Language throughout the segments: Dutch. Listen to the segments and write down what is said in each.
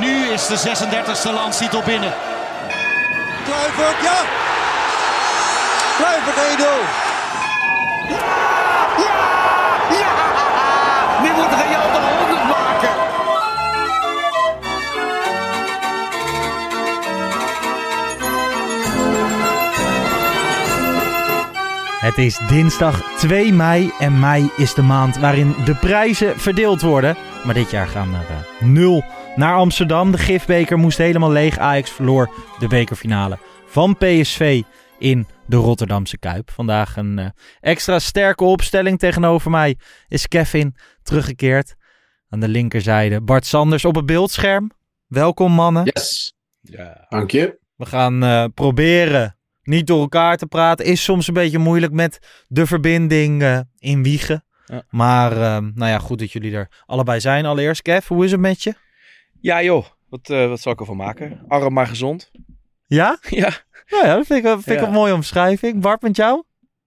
nu is de 36e landstitel binnen. Kluivert, ja! Kluivert 1-0. Nu moet Real de 100 maken. Het is dinsdag 2 mei en mei is de maand waarin de prijzen verdeeld worden. Maar dit jaar gaan er eh, nul naar Amsterdam. De gifbeker moest helemaal leeg. Ajax verloor de bekerfinale van PSV in de Rotterdamse Kuip. Vandaag een eh, extra sterke opstelling tegenover mij is Kevin teruggekeerd. Aan de linkerzijde Bart Sanders op het beeldscherm. Welkom mannen. Yes. Ja. Dank je. We gaan eh, proberen niet door elkaar te praten. Is soms een beetje moeilijk met de verbinding eh, in Wiegen. Ja. Maar eh, nou ja, goed dat jullie er allebei zijn. Allereerst, Kev, hoe is het met je? Ja joh, wat, eh, wat zal ik ervan maken? Arm maar gezond. Ja? Ja. Nou ja, dat vind ik, wel- vind ik Ja. een mooie omschrijving. Bart, met jou?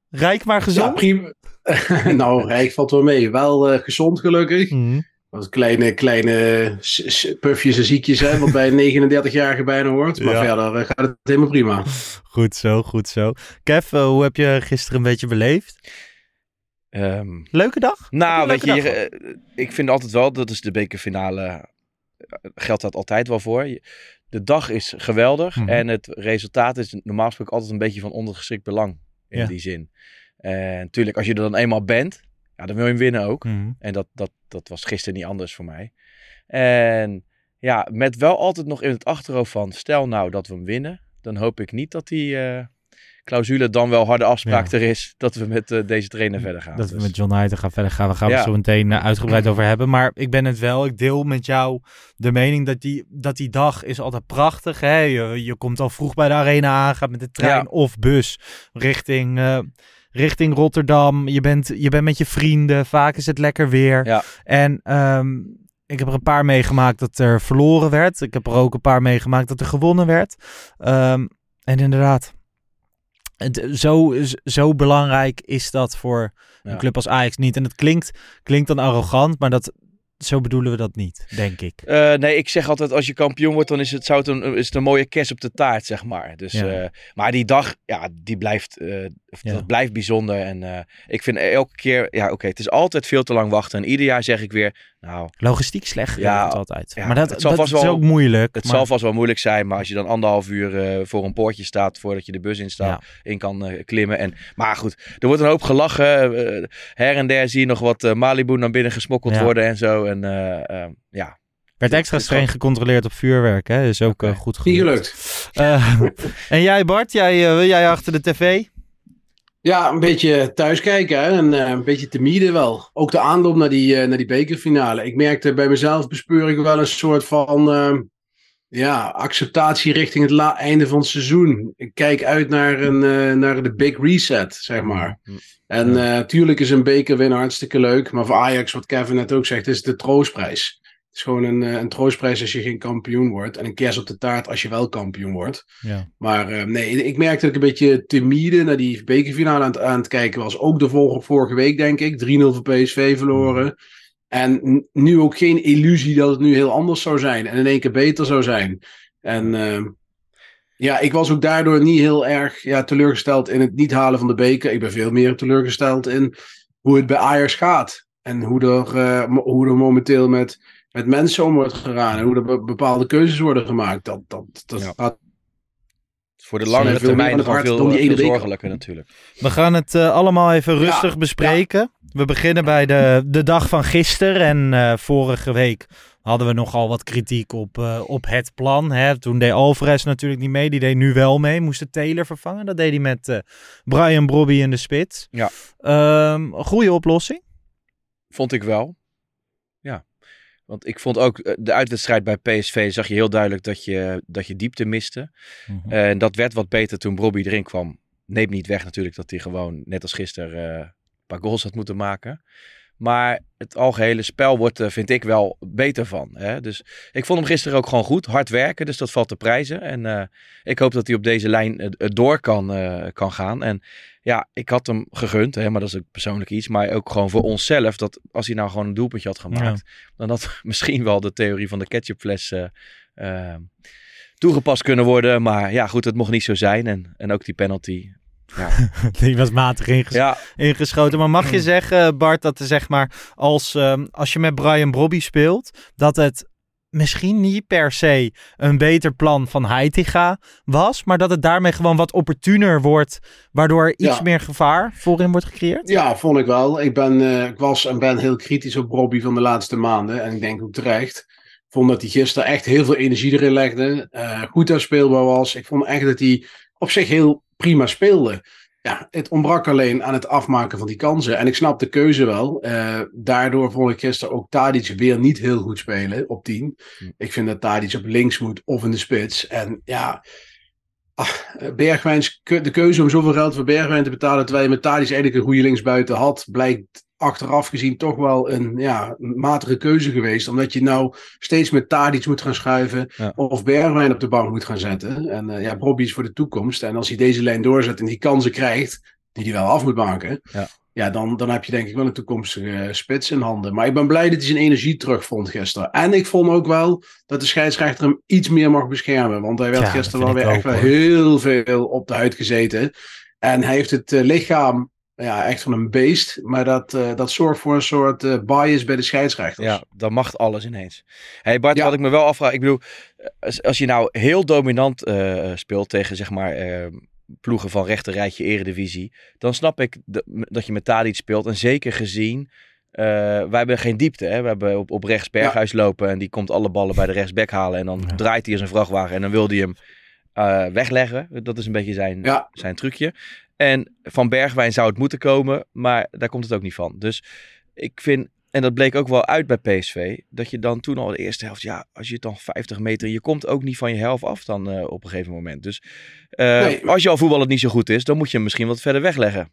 Rijk maar Ja, gezond? prima. nou, Rijk valt wel mee. Wel eh, gezond gelukkig. Mhm. Wat kleine, kleine pufjes en ziekjes zijn, wat bij een 39-jarige bijna hoort. Maar Ja. verder gaat het helemaal prima. Goed zo, goed zo. Kev, eh, hoe heb je gisteren een beetje beleefd? Ehm, Leuke dag? nou, weet je eh, ik vind altijd wel, dat is de bekerfinale, geldt dat altijd wel voor. De dag is geweldig Mhm. en het resultaat is normaal gesproken altijd een beetje van ondergeschikt belang in Ja. die zin. En natuurlijk, als je er dan eenmaal bent, ja, dan wil je hem winnen ook. Mhm. En dat, dat, dat was gisteren niet anders voor mij. En ja, met wel altijd nog in het achterhoofd van, stel nou dat we hem winnen, dan hoop ik niet dat die clausule dan wel harde afspraak Ja. er is, dat we met eh, deze trainer verder gaan. Dat we Dus- met John Hyde gaan verder gaan. We gaan het Ja. zo meteen eh, uitgebreid over hebben. Maar ik ben het wel. Ik deel met jou de mening dat die, dat die dag is altijd prachtig. Hè? Je, je komt al vroeg bij de arena aan. Gaat met de trein Ja. of bus richting, eh, richting Rotterdam. Je bent, je bent met je vrienden. Vaak is het lekker weer. En ehm, ik heb er een paar meegemaakt dat er verloren werd. Ik heb er ook een paar meegemaakt dat er gewonnen werd. Ehm, en inderdaad, het, zo, zo belangrijk is dat voor Ja. een club als Ajax niet. En het klinkt, klinkt dan arrogant, maar dat, zo bedoelen we dat niet, denk ik. Eh, nee, ik zeg altijd als je kampioen wordt, dan is het, zou het een, is het een mooie kerst op de taart, zeg maar. Dus, Ja. eh, maar die dag, ja, die blijft, eh, Ja. dat blijft bijzonder. En ik vind elke keer, ja oké, het is altijd veel te lang wachten. En ieder jaar zeg ik weer, nou, Logistiek slecht Ja, geregeld altijd. ja, maar dat, het zal dat vast is wel- ook moeilijk. het maar- zal vast wel moeilijk zijn. Maar als je dan anderhalf uur voor een poortje staat, voordat je de bus in, staat, in kan klimmen. En, maar goed, er wordt een hoop gelachen. her en der zie je nog wat Malibu naar binnen gesmokkeld worden en zo. En eh, eh, ja, werd extra streng gecontroleerd op vuurwerk, hè? Is ook eh, goed gelukt. Eh, en jij Bart, jij, eh, jij achter de tv? Ja, een beetje thuiskijken hè? en eh, een beetje te mieden wel. Ook de aanloop naar die, eh, naar die bekerfinale. Ik merkte bij mezelf, bespeur ik wel een soort van eh, ja, acceptatie richting het la- einde van het seizoen. Ik kijk uit naar, een, eh, naar de big reset, zeg maar. En natuurlijk is een beker winnen hartstikke leuk. Maar voor Ajax, wat Kevin net ook zegt, is het de troostprijs. Het is gewoon een, eh, een troostprijs als je geen kampioen wordt. En een kers op de taart als je wel kampioen wordt. Ja. Maar eh, nee, ik merkte dat ik een beetje timide naar die bekerfinale aan het, aan het kijken was. Ook de vorige, vorige week, denk ik. 3-0 voor PSV verloren. En nu ook geen illusie dat het nu heel anders zou zijn. En in één keer beter zou zijn. En eh, ja, ik was ook daardoor niet heel erg ja, teleurgesteld in het niet halen van de beker. Ik ben veel meer teleurgesteld in hoe het bij Ajax gaat. En hoe er, eh, hoe er momenteel met met mensen om wordt gegaan en hoe er be- bepaalde keuzes worden gemaakt. Dat, dat, dat Ja. gaat Voor de meer termijn hart veel, dan die ene veel zorgelijker natuurlijk. We gaan het eh, allemaal even rustig Ja, bespreken. We beginnen bij de, de dag van gisteren. En eh, vorige week hadden we nogal wat kritiek op, eh, op het plan. Hè. Toen deed Alvarez natuurlijk niet mee. Die deed nu wel mee. Moest de Taylor vervangen. Dat deed hij met eh, Brian Brobby in de spits. Ja. Ehm, goede oplossing. Vond ik wel. Ja. Want ik vond ook de uitwedstrijd bij PSV zag je heel duidelijk dat je, dat je diepte miste. Mhm. En dat werd wat beter toen Bobby erin kwam. Neemt niet weg natuurlijk dat hij gewoon, net als gisteren, paar goals had moeten maken. Maar het algehele spel wordt, er, vind ik, wel beter van. Hè? Dus ik vond hem gisteren ook gewoon goed. Hard werken, dus dat valt te prijzen. En eh, ik hoop dat hij op deze lijn eh, eh, door kan, eh, kan gaan. En ja, ik had hem gegund, hè, maar dat is ook persoonlijk iets. Maar ook gewoon voor onszelf, dat als hij nou gewoon een doelpuntje had gemaakt... dan had misschien wel de theorie van de ketchupfles eh, eh, toegepast kunnen worden. Maar ja, goed, het mocht niet zo zijn. En, en ook die penalty. Ja, Die was matig inges- ja ingeschoten. Maar mag je zeggen, Bart, dat er zeg maar als, ehm, als je met Brian Brobby speelt, dat het misschien niet per se een beter plan van Heitinga was, maar dat het daarmee gewoon wat opportuner wordt, waardoor er iets Ja. meer gevaar voorin wordt gecreëerd? Ja, vond ik wel. Ik, ben, eh, ik was en ben heel kritisch op Robbie van de laatste maanden. En ik denk ook terecht. Ik vond dat hij gisteren echt heel veel energie erin legde. eh, goed speelbaar was. Ik vond echt dat hij op zich heel prima speelde. Ja, het ontbrak alleen aan het afmaken van die kansen. En ik snap de keuze wel. Eh, daardoor vond ik gisteren ook Tadic weer niet heel goed spelen op 10. Ik vind dat Tadic op links moet of in de spits. En ja, ah, Bergwijns, de keuze om zoveel geld voor Bergwijn te betalen, terwijl je met Tadic eigenlijk een goede linksbuiten had, blijkt achteraf gezien toch wel een ja, matige keuze geweest. Omdat je nou steeds met Tadic moet gaan schuiven Ja. of Bergwijn op de bank moet gaan zetten. En eh, ja, Bobby is voor de toekomst. En als hij deze lijn doorzet en die kansen krijgt, die hij wel af moet maken, Ja. ja, dan, dan heb je denk ik wel een toekomstige eh, spits in handen. Maar ik ben blij dat hij zijn energie terugvond gisteren. En ik vond ook wel dat de scheidsrechter hem iets meer mag beschermen. Want hij werd Ja, gisteren wel weer echt wel heel veel op de huid gezeten. En hij heeft het eh, lichaam ja, echt van een beest. Maar dat, eh, dat zorgt voor een soort eh, bias bij de scheidsrechters. Ja, dan mag alles ineens. hey Bart, Ja. wat ik me wel afvraag. Ik bedoel, als, als je nou heel dominant eh, speelt tegen zeg maar eh, ploegen van rechter rijtje eredivisie. Dan snap ik dat, dat je met Tadic speelt. En zeker gezien, eh, wij hebben geen diepte. Hè? We hebben op, op rechts Berghuis lopen. En die komt alle ballen bij de rechtsback halen. En dan Ja. draait hij als een vrachtwagen. En dan wil hij hem eh, wegleggen. Dat is een beetje zijn, Ja. zijn trucje. En van Bergwijn zou het moeten komen, maar daar komt het ook niet van. Dus ik vind, en dat bleek ook wel uit bij PSV, dat je dan toen al de eerste helft, ja, als je het dan 50 meter, je komt ook niet van je helft af dan eh, op een gegeven moment. Dus eh, Nee. als je al voetbal niet zo goed is, dan moet je hem misschien wat verder wegleggen.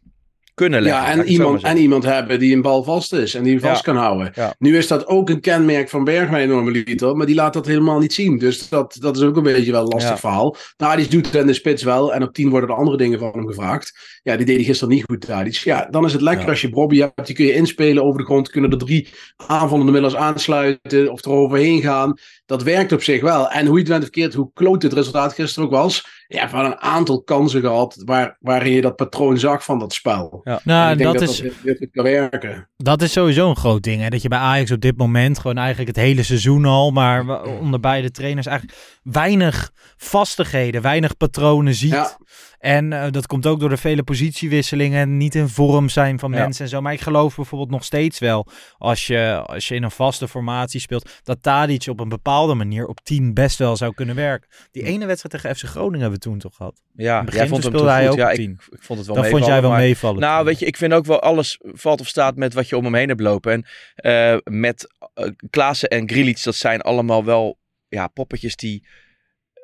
Kunnen leggen. Ja, en iemand, en iemand hebben die een bal vast is en die hem vast kan houden. Nu is dat ook een kenmerk van Bergwijn normaliter, maar die laat dat helemaal niet zien. Dus dat, dat is ook een beetje wel een lastig verhaal. Tadic doet het in de spits wel en op 10 worden er andere dingen van hem gevraagd. Ja, die deed hij gisteren niet goed, Tadic. Ja, dan is het lekker als je Bobby hebt, die kun je inspelen over de grond, kunnen er drie aanvallende middels aansluiten of eroverheen gaan. Dat werkt op zich wel. En hoe je het went of verkeerd, hoe kloot het resultaat gisteren ook was. Ja, we hadden een aantal kansen gehad waar, waarin je dat patroon zag van dat spel. Ja. Nou, En ik denk dat, dat is, dat goed kan werken. dat is sowieso een groot ding. Hè? Dat je bij Ajax op dit moment gewoon eigenlijk het hele seizoen al, maar onder beide trainers eigenlijk weinig vastigheden, weinig patronen ziet. Ja. En eh, dat komt ook door de vele positiewisselingen en niet in vorm zijn van Ja. mensen en zo. Maar ik geloof bijvoorbeeld nog steeds wel, als je, als je in een vaste formatie speelt, dat Tadic op een bepaalde manier op 10 best wel zou kunnen werken. Die ene wedstrijd tegen FC Groningen hebben we toen toch gehad. Ja, begin jij vond toen hem speelde hij ook Ja, op ik, 10. ik vond het wel Dat vond jij wel maar- meevallen. Nou, toen. weet je, ik vind ook wel alles valt of staat met wat je om hem heen hebt lopen. En eh, met uh, Klaassen en Grilic, dat zijn allemaal wel ja, poppetjes die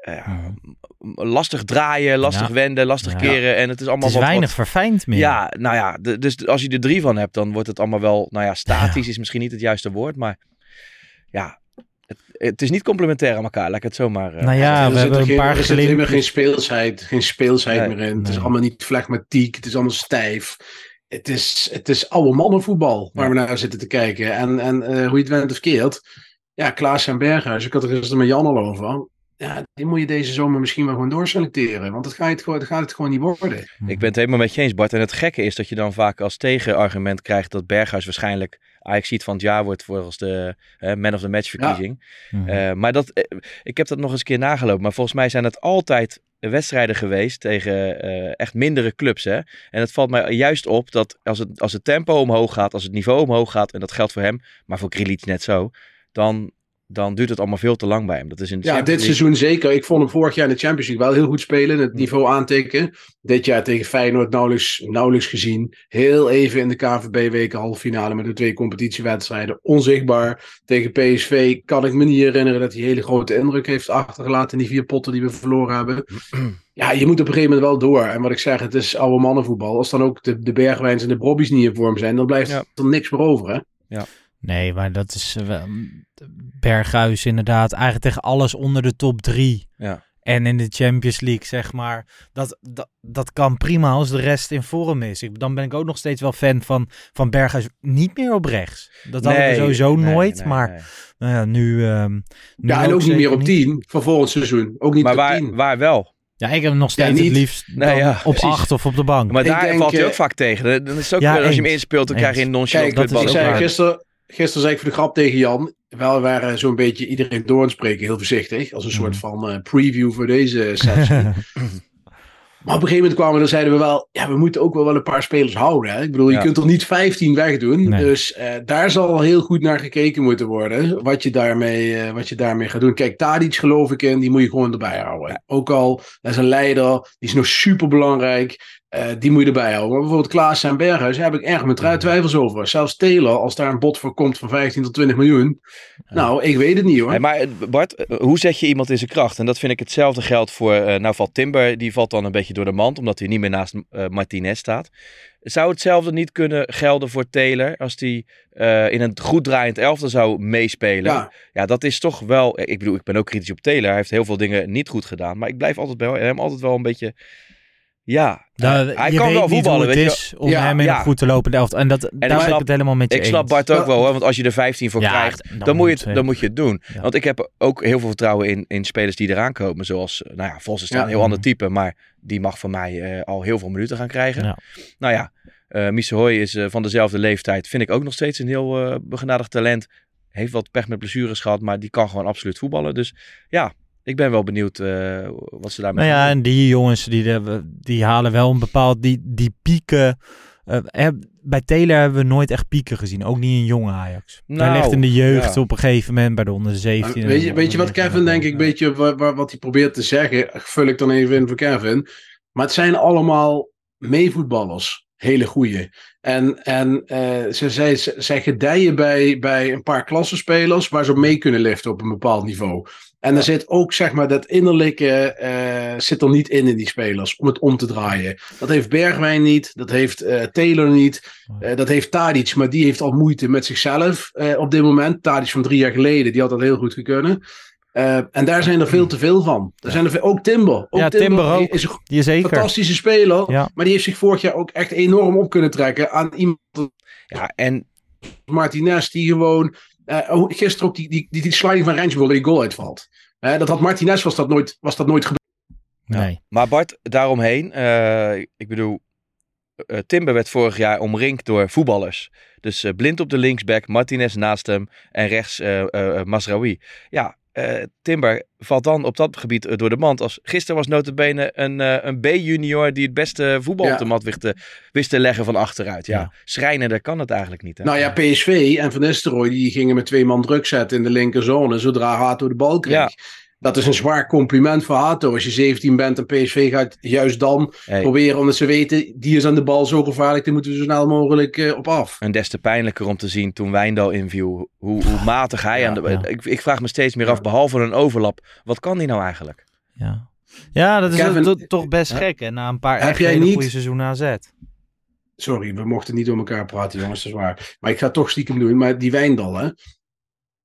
eh, lastig draaien, lastig Ja. wenden, lastig Ja. keren. En het is allemaal Het is wat, weinig wat- verfijnd meer. Ja, nou ja, de- dus als je er drie van hebt, dan wordt het allemaal wel, nou ja, statisch is misschien niet het juiste woord, maar ja, het, het is niet complementair aan elkaar, laat ik het zomaar. eh, Nou ja, we hebben er een geen, paar er zit helemaal glimpen. geen speelsheid, geen speelsheid Nee, meer in. Het is allemaal niet flegmatiek, het is allemaal stijf. Het is, het is oude mannenvoetbal waar Ja. we naar zitten te kijken. En, en eh, hoe je het went of keert. Ja, Klaas en Berghuis, ik had er gisteren met Jan al over. Ja, die moet je deze zomer misschien wel gewoon doorselecteren. Want dat gaat het dat gaat het gewoon niet worden. Ik ben het helemaal met je eens, Bart. En het gekke is dat je dan vaak als tegenargument krijgt dat Berghuis waarschijnlijk Ajax ziet van het jaar wordt volgens de man of the match verkiezing. Mhm. Eh, maar dat, eh, ik heb dat nog eens een keer nagelopen. Maar volgens mij zijn het altijd wedstrijden geweest tegen eh, echt mindere clubs. Hè? En het valt mij juist op dat als het, als het tempo omhoog gaat, als het niveau omhoog gaat, en dat geldt voor hem, maar voor Krilic net zo, dan, dan duurt het allemaal veel te lang bij hem. Dat is in de Ja, Champions dit League- seizoen zeker. Ik vond hem vorig jaar in de Champions League wel heel goed spelen. Het niveau aantikken. Dit jaar tegen Feyenoord nauwelijks, nauwelijks gezien. Heel even in de KVB-weken halffinale met de twee competitiewedstrijden. Onzichtbaar. Tegen PSV kan ik me niet herinneren dat hij hele grote indruk heeft achtergelaten in die vier potten die we verloren hebben. Ja, je moet op een gegeven moment wel door. En wat ik zeg, het is oude mannenvoetbal. Als dan ook de, de Bergwijns en de Brobbies niet in vorm zijn, dan blijft Ja. er niks meer over. Hè? Nee, maar dat is wel- Berghuis inderdaad. Eigenlijk tegen alles onder de top drie. Ja. En in de Champions League, zeg maar. Dat, dat, dat kan prima als de rest in vorm is. Ik, dan ben ik ook nog steeds wel fan van, van Berghuis. Niet meer op rechts. Dat hadden we Nee, sowieso nee, nooit. nee, maar nee. Nou ja, nu, ehm, nu Ja, en ook niet meer op 10 van volgend seizoen. Ook niet Maar op waar, 10. waar wel? Ja, ik heb hem nog steeds Ja, het liefst Nee, ja, op precies. 8 of op de bank. Maar Ik daar denk, valt hij ook eh, vaak tegen. Dan is het ook Ja, weer, als je hem inspeelt, dan Eens. krijg je een nonchalant Kijk, kutbal ik ook zei gisteren, gisteren zei ik voor de grap tegen Jan. Wel, we waren zo'n beetje iedereen door spreken, heel voorzichtig. Als een soort van eh, preview voor deze sessie. maar op een gegeven moment kwamen we, dan zeiden we wel, ja, we moeten ook wel, wel een paar spelers houden. Hè? Ik bedoel, je kunt er niet 15 wegdoen. Nee. Dus eh, daar zal heel goed naar gekeken moeten worden. Wat je, daarmee, eh, wat je daarmee gaat doen. Kijk, Tadic geloof ik in, die moet je gewoon erbij houden. Ook al, dat is een leider, die is nog super belangrijk. Eh, die moet je erbij houden. Maar bijvoorbeeld Klaas en Berghuis, daar heb ik erg mijn trui- twijfels over. Zelfs Taylor, als daar een bod voor komt van 15 tot 20 miljoen. Nou, ik weet het niet hoor. Hey, maar eh, Bart, eh, hoe zet je iemand in zijn kracht? En dat vind ik hetzelfde geldt voor, eh, nou valt Timber, die valt dan een beetje door de mand, omdat hij niet meer naast Martinez staat. Zou hetzelfde niet kunnen gelden voor Taylor, als hij eh, in een goed draaiend elftal zou meespelen? Ja. Ja, dat is toch wel, ik bedoel, ik ben ook kritisch op Taylor, hij heeft heel veel dingen niet goed gedaan, maar ik blijf altijd bij hem altijd wel een beetje, ja, Nou, hij je kan weet wel voetballen, hoe het weet je is om Ja, hem in ja. een goed te lopen elftal. En dat, daar ik ben ik snap- het helemaal met je Ik snap. Bart ook wel, hè, want als je er 15 voor Ja, krijgt, dan dan, moet je het, dan moet je het doen. Ja. Want ik heb ook heel veel vertrouwen in, in spelers die eraan komen. Zoals, nou ja, Vos is dan een heel ander type, maar die mag van mij eh, al heel veel minuten gaan krijgen. Ja. Nou ja, eh Mise Hoy is eh, van dezelfde leeftijd. Vind ik ook nog steeds een heel eh begenadigd talent. Heeft wat pech met blessures gehad, maar die kan gewoon absoluut voetballen. Dus ja, ik ben wel benieuwd eh, wat ze daarmee Nou ja, doen. en die jongens die, die halen wel een bepaald, die, die pieken. eh, bij Taylor hebben we nooit echt pieken gezien. Ook niet in jonge Ajax. Hij Nou, ligt in de jeugd ja. op een gegeven moment bij de onder 17. weet, je, weet je wat Kevin, denk ik, een beetje wat, wat, hij probeert te zeggen? Vul ik dan even in voor Kevin. Maar het zijn allemaal meevoetballers. Hele goeie. En, en eh, ze, zij, ze- zij gedijen bij, bij een paar klassenspelers waar ze op mee kunnen liften op een bepaald niveau. En er zit ook, zeg maar, dat innerlijke eh, zit er niet in in die spelers om het om te draaien. Dat heeft Bergwijn niet, dat heeft eh, Taylor niet, eh, dat heeft Tadic, maar die heeft al moeite met zichzelf eh, op dit moment. Tadic van drie jaar geleden, die had dat heel goed kunnen. Eh, en daar zijn er veel te veel van. Er zijn er veel, ook Timber. Ook Ja, Timber ook. is een Die zeker. fantastische speler. Ja. Maar die heeft zich vorig jaar ook echt enorm op kunnen trekken aan iemand Ja, en Martinez, die gewoon. Eh, oh, gisteren ook die, die, die, die sliding van Rensburg, die goal uitvalt. Eh, dat had Martinez, was dat nooit, was dat nooit gebeurd. Nee. Maar Bart, daaromheen, eh, ik bedoel, eh, Timber werd vorig jaar omringd door voetballers. Dus eh, blind op de linksback, Martinez naast hem en rechts eh eh, Masraoui. Ja, eh, Timber valt dan op dat gebied eh, door de mand. Als, gisteren was notabene een, eh, een B-junior die het beste voetbal Ja. op de mat wist te, wist te leggen van achteruit. Ja, Ja. schrijnender kan het eigenlijk niet. Hè? Nou ja, PSV en Van Nistelrooy die gingen met twee man druk zetten in de linkerzone zodra Hato de bal kreeg. Ja. Dat is een zwaar compliment voor Hato. Als je 17 bent en PSV gaat juist dan Hey, proberen, omdat ze weten, die is aan de bal zo gevaarlijk, die moeten we zo snel mogelijk eh, op af. En des te pijnlijker om te zien toen Wijndal inviel, hoe, hoe matig hij aan de... ja. Ik, ik vraag me steeds meer af, behalve een overlap, wat kan die nou eigenlijk? Ja. ja, dat is Kevin, to- toch best gek. hè, na een paar heb echt jij hele niet- goede seizoenen AZ. Sorry, we mochten niet door elkaar praten, jongens, dat is waar. Maar ik ga het toch stiekem doen. Maar die Wijndal, hè.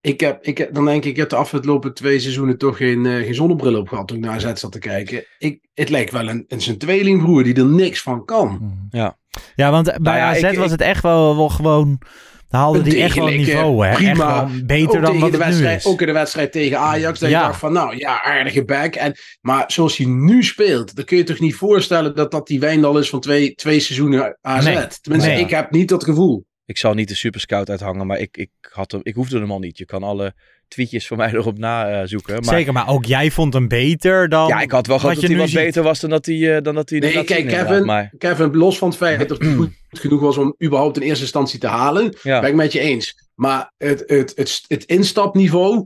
Ik heb, ik heb, dan denk ik, ik heb de afgelopen twee seizoenen toch geen, eh, geen zonnebril op gehad toen ik naar AZ zat te kijken. Ik, het lijkt wel een, een zijn tweelingbroer die er niks van kan. Ja, want bij ja, AZ ik- was het echt wel, wel gewoon Dan haalden die echt wel een niveau, hè? Prima. Echt wel beter ook dan wat de het nu wedstrijd, is. Ook in de wedstrijd tegen Ajax. Dat Ja. je dacht van, nou ja, aardige back. En, maar zoals hij nu speelt, dan kun je toch niet voorstellen dat dat die Wijndal is van twee, twee seizoenen AZ. Nee. Tenminste, Nee. ik heb niet dat gevoel. Ik zal niet de superscout uithangen, maar ik, ik, had hem, ik hoefde hem al niet. Je kan alle tweetjes van mij erop nazoeken. maar Zeker, maar ook jij vond hem beter dan ja, ik had wel gehad dat hij wat ziet. beter was dan dat hij, eh, dan dat hij Nee, kijk. Kevin, Maar Kevin, los van het feit dat hij goed genoeg was om überhaupt in eerste instantie te halen, ja. ben ik met je eens. Maar het, het, het, het instapniveau,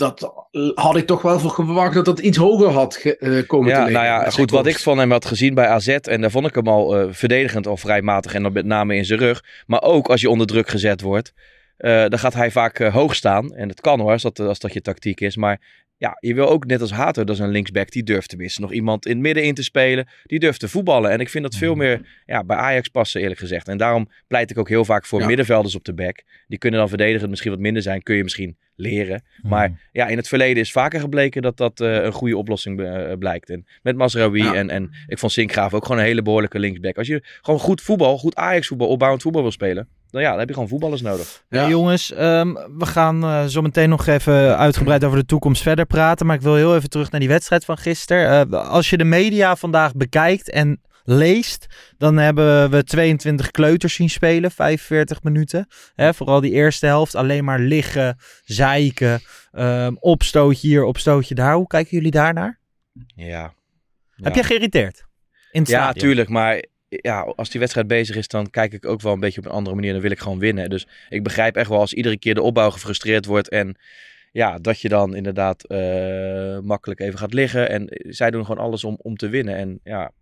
dat had ik toch wel voor verwacht dat dat iets hoger had ge- eh, komen te liggen. nou ja, goed, wat ik van hem had gezien bij AZ, en daar vond ik hem al eh, verdedigend al vrij matig en dan met name in zijn rug. Maar ook als je onder druk gezet wordt, eh, dan gaat hij vaak hoog staan. En dat kan hoor, als dat, als dat je tactiek is. Maar ja, je wil ook net als Hato, dat is een linksback, die durft tenminste nog iemand in het midden in te spelen. Die durft te voetballen. En ik vind dat veel meer ja, bij Ajax passen eerlijk gezegd. En daarom pleit ik ook heel vaak voor Ja. middenvelders op de back. Die kunnen dan verdedigend misschien wat minder zijn, kun je misschien leren. Maar ja, in het verleden is vaker gebleken dat dat eh, een goede oplossing eh, blijkt. En met Masraoui Ja. en, en ik vond Sinkgraaf ook gewoon een hele behoorlijke linksback. Als je gewoon goed voetbal, goed Ajax voetbal, opbouwend voetbal wil spelen, dan ja, dan heb je gewoon voetballers nodig. Ja. Hey, jongens, ehm, we gaan eh, zo meteen nog even uitgebreid over de toekomst verder praten. Maar ik wil heel even terug naar die wedstrijd van gisteren. Eh, als je de media vandaag bekijkt en leest, dan hebben we 22 kleuters zien spelen, 45 minuten. Hè, vooral die eerste helft, alleen maar liggen, zeiken, ehm, opstootje hier, opstootje daar. Hoe kijken jullie daarnaar? Ja. Heb Ja. je geïrriteerd? In het Ja, stadion? tuurlijk. Maar ja, als die wedstrijd bezig is, dan kijk ik ook wel een beetje op een andere manier. Dan wil ik gewoon winnen. Dus ik begrijp echt wel als iedere keer de opbouw gefrustreerd wordt. En ja, dat je dan inderdaad eh, makkelijk even gaat liggen. En zij doen gewoon alles om, om te winnen. En ja,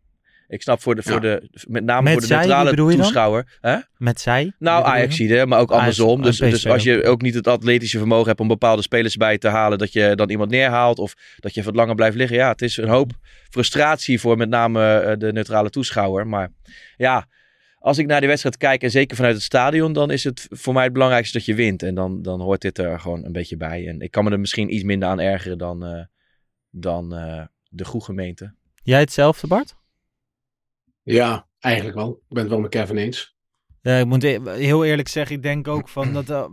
ik snap voor de, voor Ja. de met name Met voor de zij, neutrale toeschouwer. Hè? Met zij? Nou? Ajaxide, maar ook Ajax- andersom. Dus, dus als je ook. niet het atletische vermogen hebt om bepaalde spelers bij te halen, dat je dan iemand neerhaalt of dat je even wat langer blijft liggen. Ja, het is een hoop frustratie voor met name eh, de neutrale toeschouwer. Maar ja, als ik naar die wedstrijd kijk en zeker vanuit het stadion, dan is het voor mij het belangrijkste dat je wint. En dan, dan hoort dit er gewoon een beetje bij. En ik kan me er misschien iets minder aan ergeren dan, eh, dan eh, de goede gemeente. Jij hetzelfde, Bart? Ja, eigenlijk wel. Ik ben het wel met Kevin eens. Ja, ik moet e- heel eerlijk zeggen, ik denk ook van dat, eh,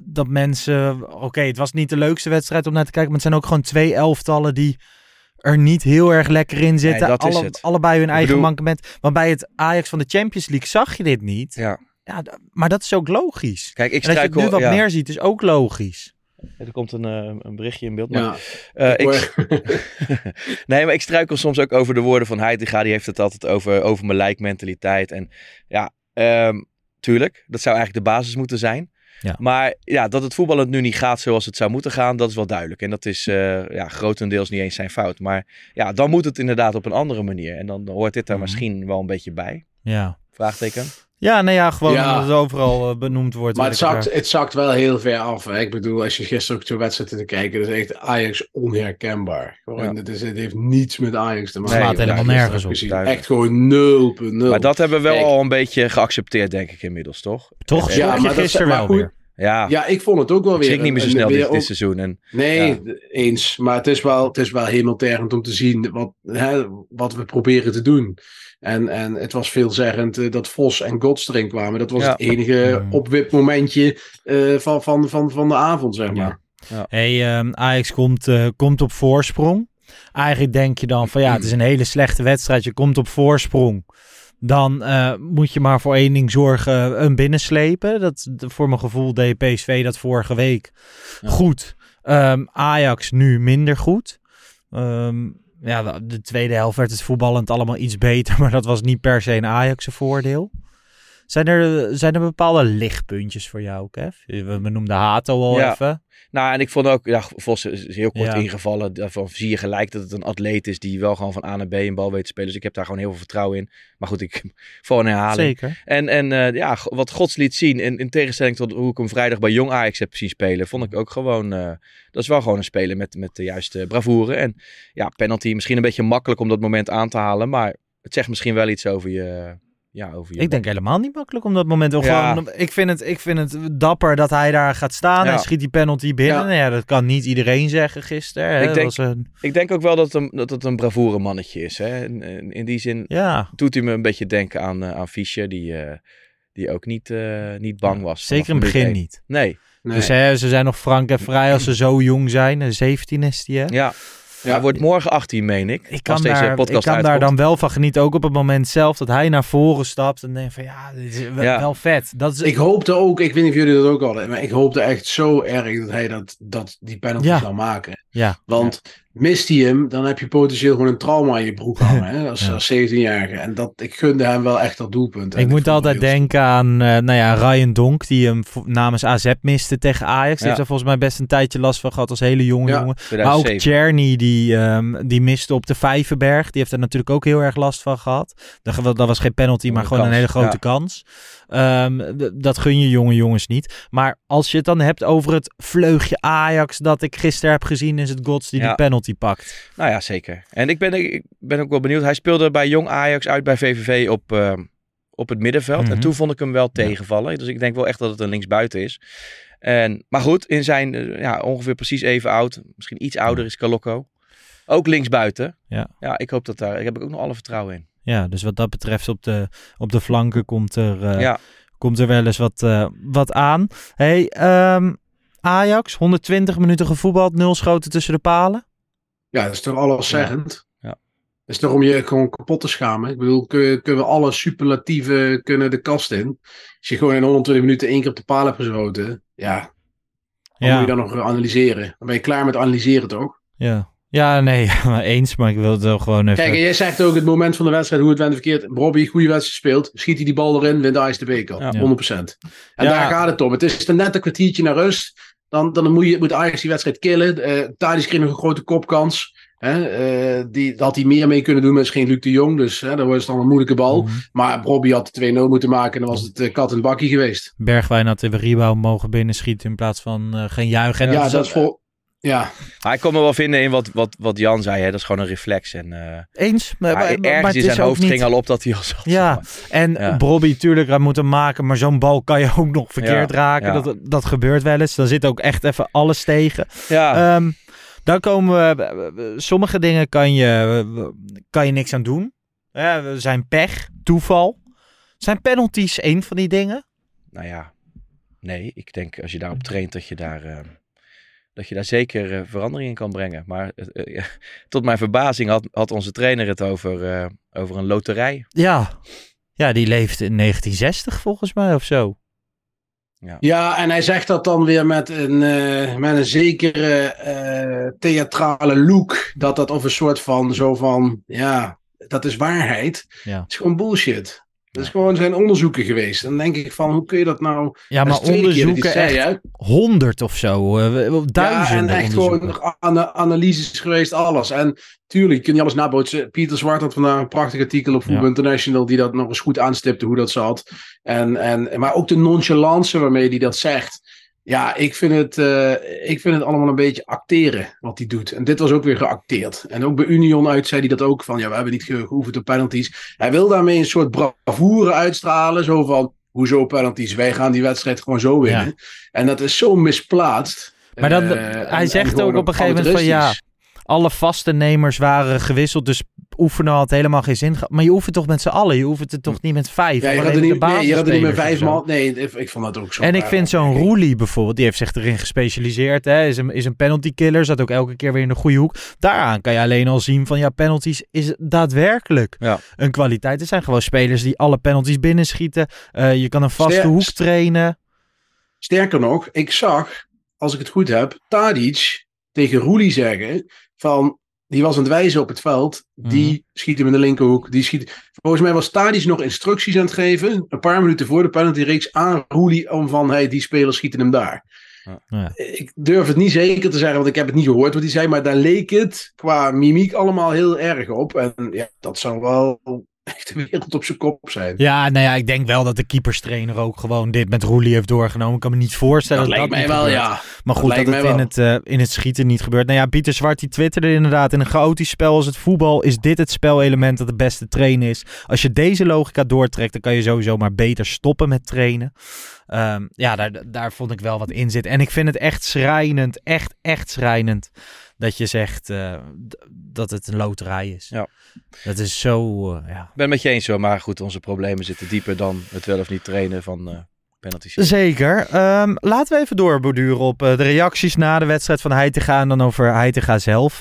dat mensen... Oké, het was niet de leukste wedstrijd om naar te kijken, maar het zijn ook gewoon twee elftallen die er niet heel erg lekker in zitten. dat is Alle- het. Allebei hun eigen bedoel- mankement. Want bij het Ajax van de Champions League zag je dit niet. Ja. Ja, maar dat is ook logisch. Kijk, ik en dat je het nu wat ja. meer ziet, is ook logisch. Er komt een, eh, een berichtje in beeld. Maar, Ja, eh, ik, nee, maar ik struikel soms ook over de woorden van Heitinga. Die heeft het altijd over, over mijn lijkmentaliteit. En ja, ehm, tuurlijk, dat zou eigenlijk de basis moeten zijn. Ja. Maar ja, dat het voetbal het nu niet gaat zoals het zou moeten gaan, dat is wel duidelijk. En dat is eh, ja, grotendeels niet eens zijn fout. Maar ja, dan moet het inderdaad op een andere manier. En dan hoort dit er Mhm. misschien wel een beetje bij. Ja. Vraagteken. Ja, nou ja, gewoon Ja. omdat het overal eh, benoemd wordt. Maar het er- zakt, het zakt wel heel ver af. Hè? Ik bedoel, als je gisteren ook zo'n wedstrijd zit te kijken, dat is echt Ajax onherkenbaar. Gewoon, Ja. het, is, het heeft niets met Ajax te maken. Slaat Wat ik helemaal nergens op. Echt gewoon 0.0. Maar dat hebben we wel Kijk. al een beetje geaccepteerd, denk ik, inmiddels, toch? Toch Ja, maar dat- gisteren maar wel goed, weer. Ja, Ja, ik vond het ook wel ik weer. schrik niet meer zo snel dit, seizoen. En Nee, Ja. eens. Maar het is wel, het is wel hemeltergend om te zien wat, hè, wat we proberen te doen. En, en het was veelzeggend eh, dat Vos en Godstring kwamen. Dat was Ja. het enige Mm. opwipmomentje eh, van, van, van, van de avond, zeg maar. Hey, ehm, Ajax komt, eh, komt op voorsprong. Eigenlijk denk je dan van ja, het is een hele slechte wedstrijd. Je komt op voorsprong. Dan eh, moet je maar voor één ding zorgen, een binnenslepen. Dat, voor mijn gevoel deed PSV dat vorige week Ja. goed. Ehm, Ajax nu minder goed. Ehm, ja, de- de tweede helft werd het voetballend allemaal iets beter. Maar dat was niet per se een Ajax voordeel. Zijn er, zijn er bepaalde lichtpuntjes voor jou, Kev? We, we noemden Hato al Ja. even. Nou, en ik vond ook, ja, Vos is heel kort Ja. ingevallen. Daarvan zie je gelijk dat het een atleet is die wel gewoon van A naar B een bal weet te spelen. Dus ik heb daar gewoon heel veel vertrouwen in. Maar goed, ik voor een herhaling. Zeker. En, en eh, ja, wat Gods liet zien, in, in tegenstelling tot hoe ik hem vrijdag bij Jong Ajax heb zien spelen, vond ik ook gewoon, eh, dat is wel gewoon een speler met, met de juiste bravoure. En ja, penalty misschien een beetje makkelijk om dat moment aan te halen, maar het zegt misschien wel iets over je, ja, over je Ik denk helemaal niet makkelijk om dat moment. wel Ja. Gewoon, ik, vind het, ik vind het dapper dat hij daar gaat staan Ja. en schiet die penalty binnen. Ja. Nou ja, dat kan niet iedereen zeggen gisteren. Hè? Ik Dat denk- was een, Ik denk ook wel dat het een, dat het een bravoure mannetje is. Hè? In, in, die zin ja, doet hij me een beetje denken aan, eh aan Fischer. Die, eh, die ook niet, eh, niet bang was. Zeker in het begin niet. Nee. Nee. Dus hè, ze zijn nog frank en vrij als ze zo jong zijn. Eh, 17 is die, hè? Ja. Ja. Hij wordt morgen 18, meen ik. Ik kan, deze daar, ik kan daar dan wel van genieten. Ook op het moment zelf dat hij naar voren stapt. En denk van ja, dit is wel, Ja. wel vet. Dat is, Ik hoopte ook, ik weet niet of jullie dat ook hadden, maar ik hoopte echt zo erg dat hij dat, dat die penalty Ja. zou maken. ja, Want mist hij hem, dan heb je potentieel gewoon een trauma in je broek hangen hè, als, Ja. als 17-jarige. En dat, ik gunde hem wel echt dat doelpunt. En ik moet altijd denken aan eh, nou ja, Ryan Donk. Die hem namens AZ miste tegen Ajax. Die Ja. heeft er volgens mij best een tijdje last van gehad als hele jonge Ja. jongen. Maar ook 2007. Czerny, die, ehm, die miste op de Vijverberg. Die heeft er natuurlijk ook heel erg last van gehad. Dat, dat was geen penalty, maar gewoon een hele grote ja. kans. Ehm, dat gun je jonge jongens niet. Maar als je het dan hebt over het vleugje Ajax dat ik gisteren heb gezien, is het Gods die Ja. die penalty pakt. Nou ja, zeker. En ik ben, ik ben ook wel benieuwd. Hij speelde bij Jong Ajax uit bij VVV op, eh, op het middenveld. Mhm. En toen vond ik hem wel tegenvallen. Dus ik denk wel echt dat het een linksbuiten is. En, maar goed, in zijn eh, ja, ongeveer precies even oud. Misschien iets ouder is Calocco. Ook linksbuiten. Ja. ja, ik hoop dat daar. Ik heb ook nog alle vertrouwen in. Ja, dus wat dat betreft op de, op de flanken komt er, eh, ja, komt er wel eens wat, eh, wat aan. Hey, ehm, Ajax, 120 minuten gevoetbald, nul schoten tussen de palen. Ja, dat is toch alleszeggend. Ja. Dat is toch om je gewoon kapot te schamen. Ik bedoel, kun- kunnen we alle superlatieven kunnen de kast in. Als je gewoon in 120 minuten één keer op de paal hebt geschoten. Ja, wat Ja. moet je dan nog analyseren? Dan ben je klaar met analyseren toch? Ja. Ja, nee, maar eens, maar ik wil het wel gewoon even... Kijk, jij zegt ook het moment van de wedstrijd, hoe het went verkeerd. Bobby, goede wedstrijd speelt. Schiet hij die bal erin, wint Ajax de beker. Ja. 100%. En Ja. daar gaat het om. Het is net een kwartiertje naar rust. Dan, dan moet, je, moet Ajax die wedstrijd killen. Uh, Thadis kreeg nog een grote kopkans. Hè? Eh, die, daar had hij meer mee kunnen doen, maar is geen Luc de Jong. Dus hè, dan was het dan een moeilijke bal. Mhm. Maar Bobby had de 2-0 moeten maken en dan was het eh, kat en bakkie geweest. Bergwijn had de rebound mogen binnenschieten in plaats van eh, geen juichen. En ja, dat dat is vol... Ja, maar ik kon me wel vinden in wat, wat, wat Jan zei. Hè. Dat is gewoon een reflex. En eh, Eens, maar, maar, maar- maar ergens het in is zijn hoofd niet... ging al op dat hij al zat. Ja. En Ja. Bobby, tuurlijk, hij moet hem maken, maar zo'n bal kan je ook nog verkeerd Ja, raken. ja. Dat, dat gebeurt wel eens. Dan zit ook echt even alles tegen. ja. Ehm, dan komen we. Sommige dingen kan je, kan je niks aan doen. Ja, we zijn pech, toeval. Zijn penalties een van die dingen? Nou ja, nee. Ik denk als je daarop traint dat je daar, eh, dat je daar zeker eh, verandering in kan brengen. Maar eh, eh, ja, tot mijn verbazing had, had onze trainer het over, eh, over een loterij. Ja. Ja, die leefde in 1960 volgens mij of zo. Ja, en hij zegt dat dan weer met een, eh, met een zekere eh, theatrale look. Dat dat of een soort van, zo van, ja, dat is waarheid. Ja. Het is gewoon bullshit. Dat is gewoon zijn onderzoeken geweest. Dan denk ik van, hoe kun je dat nou... Ja, maar onderzoeken echt honderd of zo. eh, Ja, duizenden en echt gewoon nog ana- analyses geweest, alles. En tuurlijk, je kunt niet alles nabootsen. Pieter Zwart had vandaag een prachtig artikel op Voetbal Ja. International... die dat nog eens goed aanstipte, hoe dat zat. En, en, maar ook de nonchalance waarmee hij dat zegt... Ja, ik vind, het, eh, ik vind het allemaal een beetje acteren wat hij doet. En dit was ook weer geacteerd. En ook bij Union uit zei hij dat ook van... ja, we hebben niet ge- geoefend op penalties. Hij wil daarmee een soort bravoure uitstralen. Zo van, hoezo penalties? Wij gaan die wedstrijd gewoon zo winnen. En dat is zo misplaatst. Maar dan, Eh, hij en- zegt ook op een gegeven moment van ja, alle vaste nemers waren gewisseld, dus oefenen had helemaal geen zin gehad. Maar je oefent toch met z'n allen, je oefent het toch niet met vijf? Ja, je had er niet, nee, je had er niet meer basisspelers vijf man. Nee, ik- vond dat ook zo. En ik vind zo'n Roelie bijvoorbeeld, die heeft zich erin gespecialiseerd. Hè, is, een, is een penalty killer, zat ook elke keer weer in de goede hoek. Daaraan kan je alleen al zien van ja, penalties is daadwerkelijk Ja. een kwaliteit. Er zijn gewoon spelers die alle penalties binnenschieten. Eh je kan een vaste Ster- hoek trainen. Sterker nog, ik zag, als ik het goed heb, Tadic tegen Roelie zeggen van... Die was aan het wijzen op het veld. Die Mhm. schiet hem in de linkerhoek. Die schiet... Volgens mij was Tadic nog instructies aan het geven. Een paar minuten voor de penalty-reeks aan Roelie. Om van, hey, die spelers schieten hem daar. Ja. Ik durf het niet zeker te zeggen, want ik heb het niet gehoord wat hij zei. Maar daar leek het qua mimiek allemaal heel erg op. En ja, dat zou wel echt de wereld op zijn kop zijn. Ja, nou ja, ik denk wel dat de keeperstrainer ook gewoon dit met Roelie heeft doorgenomen. Ik kan me niet voorstellen dat dat, lijkt dat niet wel, gebeurt. ja. Maar Dat goed, dat, lijkt het in het, eh, in het schieten niet gebeurt. Nou ja, Pieter Zwart die twitterde inderdaad. In een chaotisch spel als het voetbal is dit het spelelement dat het beste trainen is. Als je deze logica doortrekt, dan kan je sowieso maar beter stoppen met trainen. Ehm, ja, daar, daar vond ik wel wat in zitten. En ik vind het echt schrijnend, echt, echt schrijnend. Dat je zegt eh, dat het een loterij is. Ja. Dat is zo, eh, ja. Ik ben het met je eens hoor, maar goed, onze problemen zitten dieper dan het wel of niet trainen van eh penalty. Zeker. Ehm, laten we even doorborduren op eh, de reacties na de wedstrijd van Heitinga en dan over Heitinga zelf.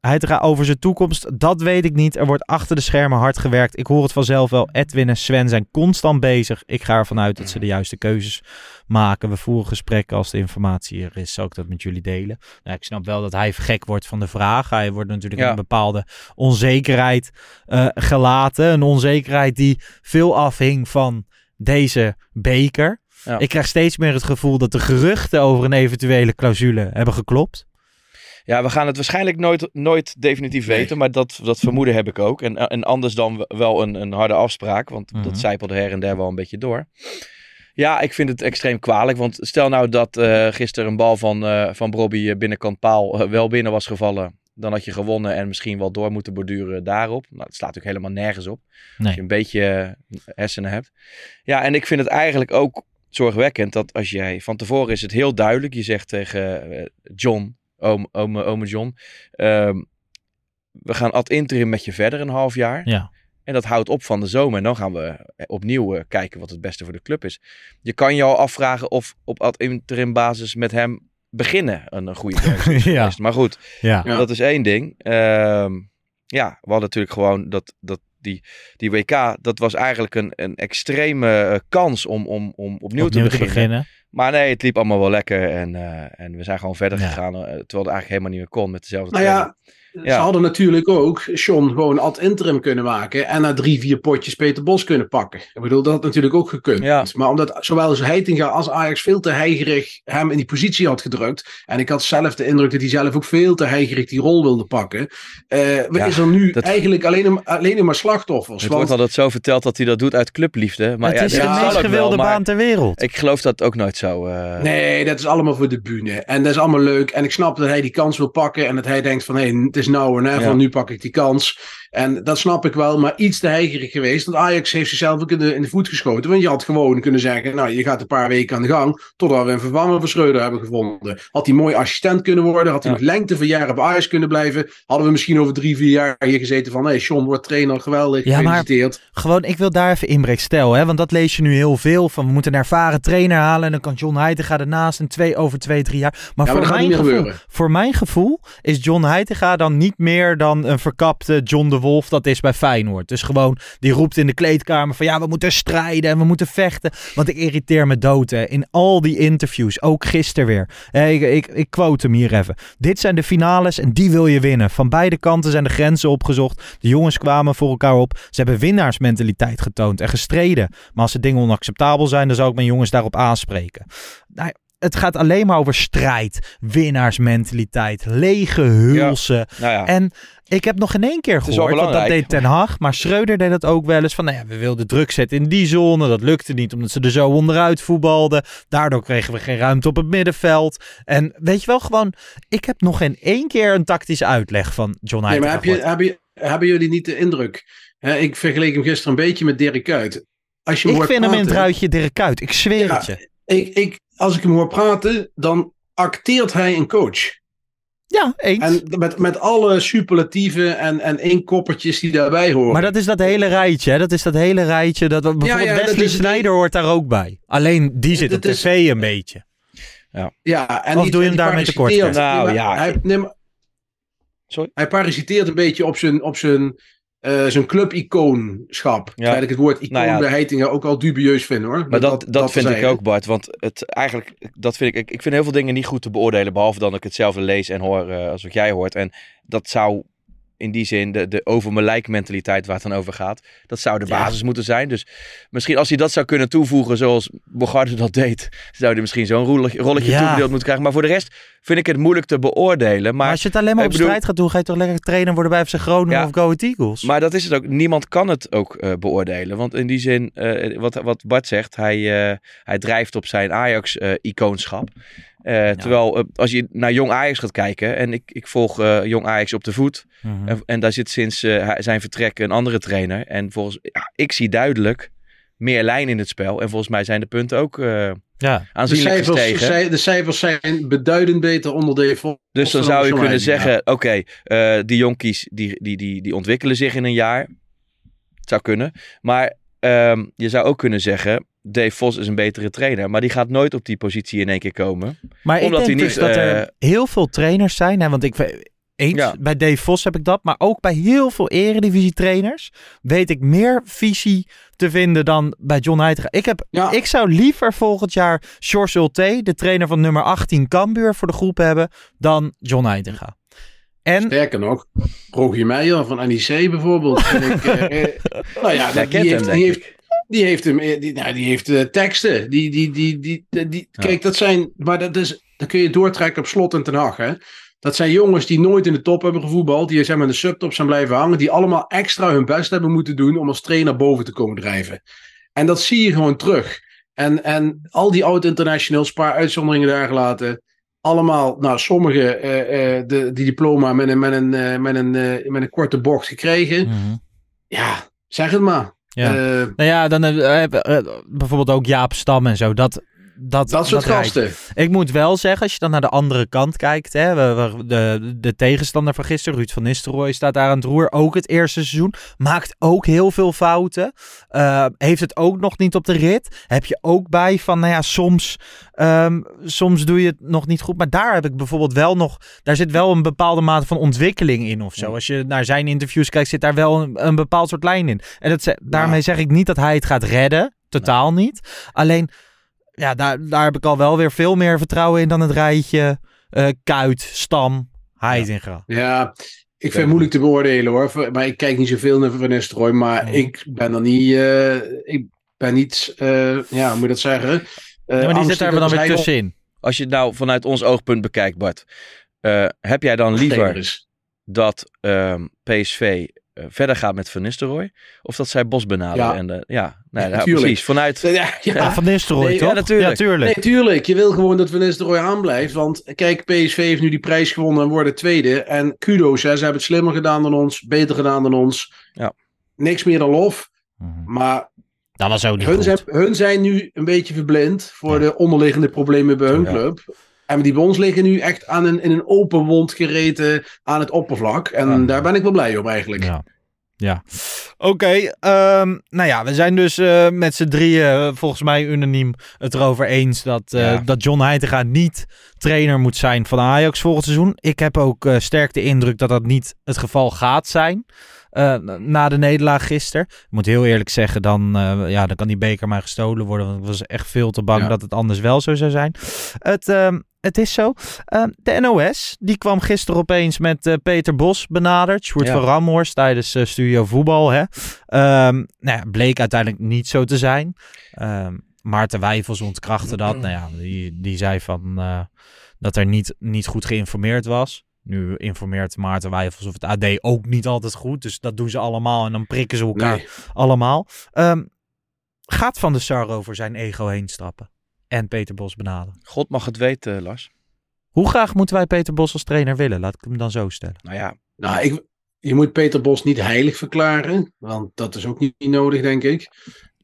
Heitinga over zijn toekomst, dat weet ik niet. Er wordt achter de schermen hard gewerkt. Ik hoor het vanzelf wel. Edwin en Sven zijn constant bezig. Ik ga ervan uit dat ze de juiste keuzes maken. We voeren gesprekken als de informatie er is. Zal ik dat met jullie delen? Nou, ik snap wel dat hij gek wordt van de vraag. Hij wordt natuurlijk Ja. in een bepaalde onzekerheid eh, gelaten. Een onzekerheid die veel afhing van deze beker. Ja. Ik krijg steeds meer het gevoel dat de geruchten over een eventuele clausule hebben geklopt. Ja, we gaan het waarschijnlijk nooit, nooit definitief Nee. weten, maar dat, dat vermoeden heb ik ook. En, en anders dan wel een, een harde afspraak, want Mhm. dat zijpelde her en der wel een beetje door. Ja, ik vind het extreem kwalijk, want stel nou dat eh gisteren een bal van, eh van Bobby eh, binnenkant paal eh, wel binnen was gevallen. Dan had je gewonnen en misschien wel door moeten borduren daarop. Nou, het slaat natuurlijk helemaal nergens op. Als Nee. je een beetje eh, hersenen hebt. Ja, en ik vind het eigenlijk ook zorgwekkend dat als jij... Van tevoren is het heel duidelijk. Je zegt tegen eh, John, oom, oom, ome John... ehm, we gaan ad interim met je verder een half jaar. Ja. En dat houdt op van de zomer. En dan gaan we opnieuw eh, kijken wat het beste voor de club is. Je kan je al afvragen of op ad interim basis met hem beginnen een, een goede keuze is Ja. geweest. Maar goed, Ja. Dat is één ding. Ehm, ja, we hadden natuurlijk gewoon dat, dat die, die WK, dat was eigenlijk een, een extreme eh, kans om, om, om opnieuw, Opnieuw te, beginnen. Maar nee, het liep allemaal wel lekker en, eh, en we zijn gewoon verder Ja. gegaan. eh, terwijl het eigenlijk helemaal niet meer kon met dezelfde Nou ja, ze hadden natuurlijk ook Sean gewoon ad interim kunnen maken. En na drie, vier potjes Peter Bos kunnen pakken. Ik bedoel, dat had natuurlijk ook gekund. Ja. Maar omdat zowel Heitinga als Ajax veel te heigerig hem in die positie had gedrukt. En ik had zelf de indruk dat hij zelf ook veel te heigerig die rol wilde pakken. eh Ja, is er nu dat- eigenlijk alleen, alleen nog maar slachtoffers. Het Want- wordt altijd zo verteld dat hij dat doet uit clubliefde. Maar het ja, is dat de meest wel, gewilde maar baan ter wereld. Ik geloof dat ook nooit zo. eh, Nee, dat is allemaal voor de bühne. En dat is allemaal leuk. En ik snap dat hij die kans wil pakken. En dat hij denkt van, hé, het is nou en Ja. van nu pak ik die kans. En dat snap ik wel, maar iets te heigerig geweest. Want Ajax heeft zichzelf ook in de, in de voet geschoten. Want je had gewoon kunnen zeggen, nou, je gaat een paar weken aan de gang. Totdat we een vervanger voor Schreuder hebben gevonden. Had hij mooi assistent kunnen worden. Had hij Ja. nog lengte van jaren bij Ajax kunnen blijven. Hadden we misschien over drie, vier jaar hier gezeten van, hé, Sean wordt trainer, geweldig, Ja, maar- gefeliciteerd. Gewoon, ik wil daar even inbreek stellen, hè, want dat lees je nu heel veel van. We moeten een ervaren trainer halen en dan kan John Heitinga ernaast en twee over twee, drie jaar. Maar, maar voor, mijn gevoel, voor mijn gevoel is John Heitinga dan niet meer dan een verkapte John de Wolf dat is bij Feyenoord. Dus gewoon, die roept in de kleedkamer van ja, we moeten strijden en we moeten vechten. Want ik irriteer me dood hè. in al die interviews, ook gisteren weer. Hè, Ik, ik, ik quote hem hier even. Dit zijn de finales en die wil je winnen. Van beide kanten zijn de grenzen opgezocht. De jongens kwamen voor elkaar op. Ze hebben winnaarsmentaliteit getoond en gestreden. Maar als de dingen onacceptabel zijn, dan zou ik mijn jongens daarop aanspreken. Nou, het gaat alleen maar over strijd, winnaarsmentaliteit, lege hulsen. nou ja, En ik heb nog geen één keer gehoord, want dat deed Ten Hag. Maar Schreuder deed dat ook wel eens. Van, nou ja, we wilden druk zetten in die zone. Dat lukte niet, omdat ze er zo onderuit voetbalden. Daardoor kregen we geen ruimte op het middenveld. En weet je wel, gewoon... Ik heb nog geen één keer een tactische uitleg van John Nee, maar heb je, gehoord. heb je, hebben jullie niet de indruk? Hè, ik vergeleek hem gisteren een beetje met Dirk Kuyt. Als je hem Ik hoort vind hem in het ruitje Dirk Kuyt. Ik zweer Ja, het je. Ik, ik, als ik hem hoor praten, dan acteert hij een coach. Ja, eens. En met, met alle superlatieven en, en inkoppertjes die daarbij horen. Maar dat is dat hele rijtje. Hè? Dat is dat hele rijtje. Dat, bijvoorbeeld ja, dat Wesley Sneijder hoort daar ook bij. Alleen die zit op is- tv een beetje. ja, en Of die- doe je hem daarmee tekort? Nou, ja. Hij, nee, maar- Sorry? hij parasiteert een beetje op zijn, op zijn, eh zijn clubicoonschap. Terwijl ik het woord icoon Nou ja. bij Heitinga ook al dubieus vind hoor. Maar dat, dat, vind ik ook, Bart. Want het eigenlijk, dat vind ik, ik, ik vind heel veel dingen niet goed te beoordelen. Behalve dan ik hetzelfde lees en hoor eh, als wat jij hoort. En dat zou in die zin, de, de over mijn lijk mentaliteit waar het dan over gaat. Dat zou de Ja. basis moeten zijn. Dus misschien als hij dat zou kunnen toevoegen zoals Bogarde dat deed. Zou hij misschien zo'n rolletje, rolletje Ja. toebedeeld moeten krijgen. Maar voor de rest vind ik het moeilijk te beoordelen. Maar, Maar, als je het alleen maar op bedoel- strijd gaat doen, ga je toch lekker trainer worden bij FC Groningen Ja. of Go Ahead Eagles? Maar dat is het ook. Niemand kan het ook eh, beoordelen. Want in die zin, eh, wat, wat Bart zegt, hij, eh, hij drijft op zijn Ajax-icoonschap. Terwijl eh, als je naar Jong Ajax gaat kijken, en ik, ik volg eh, Jong Ajax op de voet. Mhm. En, en daar zit sinds eh, zijn vertrek een andere trainer. En volgens, ja, ik zie duidelijk meer lijn in het spel. En volgens mij zijn de punten ook uh, ja. De aanzienlijk cijfers, gestegen. zij- de cijfers zijn beduidend beter onder de. Dus dan dan zou je kunnen zeggen, oké, eh, die jonkies die, die, die, die ontwikkelen zich in een jaar. Het zou kunnen. Maar ehm, je zou ook kunnen zeggen, Dave Vos is een betere trainer. Maar die gaat nooit op die positie in één keer komen. Maar Omdat ik denk hij dus niet, dat eh, er heel veel trainers zijn. Hè, want ik eens, Ja. bij Dave Vos heb ik dat. Maar ook bij heel veel eredivisie trainers weet ik meer visie te vinden dan bij John Heitinga. Ik, heb, Ja. ik zou liever volgend jaar George Ulte, de trainer van nummer 18 Cambuur, voor de groep hebben dan John Heitinga. En Sterker nog, Rogier Meijer van NEC bijvoorbeeld. ik, eh, eh, nou ja, die, hem, heeft, die, heeft, die heeft hem, eh, die, nou, die heeft teksten. Die, die, die, die, die, Ja. Kijk, dat zijn, maar dat is, dan kun je doortrekken op Slot en Ten Hag, hè. Dat zijn jongens die nooit in de top hebben gevoetbald. Die zijn met de subtop zijn blijven hangen. Die allemaal extra hun best hebben moeten doen om als trainer boven te komen drijven. En dat zie je gewoon terug. En, en al die oud-internationals, paar uitzonderingen daar gelaten. Allemaal, nou, sommigen eh, eh, de, die diploma met een, met, een, eh, met, een, met een korte bocht gekregen. Mhm. Ja, zeg het maar. Ja. Nou ja, dan bijvoorbeeld ook Jaap Stam en zo. Dat, dat, dat soort gasten. Ik moet wel zeggen, als je dan naar de andere kant kijkt, hè, we- we- de, de tegenstander van gisteren, Ruud van Nistelrooy, staat daar aan het roer. Ook het eerste seizoen. Maakt ook heel veel fouten. Eh, heeft het ook nog niet op de rit. Heb je ook bij van, nou ja, soms, ehm, soms doe je het nog niet goed. Maar daar heb ik bijvoorbeeld wel nog, daar zit wel een bepaalde mate van ontwikkeling in of zo. Ja. Als je naar zijn interviews kijkt, zit daar wel een, een bepaald soort lijn in. En dat, daarmee zeg ik niet dat hij het gaat redden. Totaal niet. Alleen, ja, daar, daar heb ik al wel weer veel meer vertrouwen in dan het rijtje eh, Kuit, Stam, Heitinga. Ja, ik vind het moeilijk te beoordelen hoor. Maar ik kijk niet zoveel naar Van Nistelrooy. Maar ik ben er niet. eh, ik ben niet. eh, ja, hoe moet je dat zeggen? Eh, Ja, maar die zit daar dan weer tussenin. Als je het nou vanuit ons oogpunt bekijkt, Bart. eh, heb jij dan liever dat ehm, PSV verder gaat met Van Nistelrooy? Of dat zij Bos benaderen? Ja. En de, ja, nee, Ja, nou, precies. Vanuit, Ja, ja, Ja, van Nistelrooy, Nee, toch? ja, natuurlijk. Ja, tuurlijk. Nee, tuurlijk. Je wil gewoon dat Van Nistelrooy aanblijft. Want kijk, PSV heeft nu die prijs gewonnen en worden tweede. En kudo's, hè, ze hebben het slimmer gedaan dan ons. Beter gedaan dan ons. Ja. Niks meer dan lof. Mhm. Maar Dat was ook niet hun goed. zijn, hun zijn nu een beetje verblind voor Ja. de onderliggende problemen bij hun Ja. club. En die bij ons liggen nu echt aan een, in een open wond gereten aan het oppervlak. En Ja. daar ben ik wel blij om eigenlijk. Ja. Ja. Oké, ehm, nou ja, we zijn dus eh, met z'n drieën eh, volgens mij unaniem het erover eens dat, eh, Ja. dat John Heitinga niet trainer moet zijn van Ajax volgend seizoen. Ik heb ook sterk de indruk dat dat niet het geval gaat zijn. na de nederlaag gisteren. Ik moet heel eerlijk zeggen, dan, ja, dan kan die beker maar gestolen worden. Want ik was echt veel te bang Ja. dat het anders wel zo zou zijn. Het, ehm, het is zo. Ehm, de NOS, die kwam gisteren opeens met eh, Peter Bos benaderd. Sjoerd Ja. van Ramhorst tijdens eh, Studio Voetbal. Hè. Ehm, nou ja, bleek uiteindelijk niet zo te zijn. Ehm Maarten Wijfels ontkrachtte dat. Nou ja, die, die zei van, eh, dat er niet, niet goed geïnformeerd was. Nu informeert Maarten Wijfels of het AD ook niet altijd goed. Dus dat doen ze allemaal en dan prikken ze elkaar Nee. allemaal. Gaat Van der Sar over zijn ego heen stappen? En Peter Bos benaderen? God mag het weten, Lars. Hoe graag moeten wij Peter Bos als trainer willen? Laat ik hem dan zo stellen. Nou ja, Nou, ik, je moet Peter Bos niet heilig verklaren. Want dat is ook niet, niet nodig, denk ik.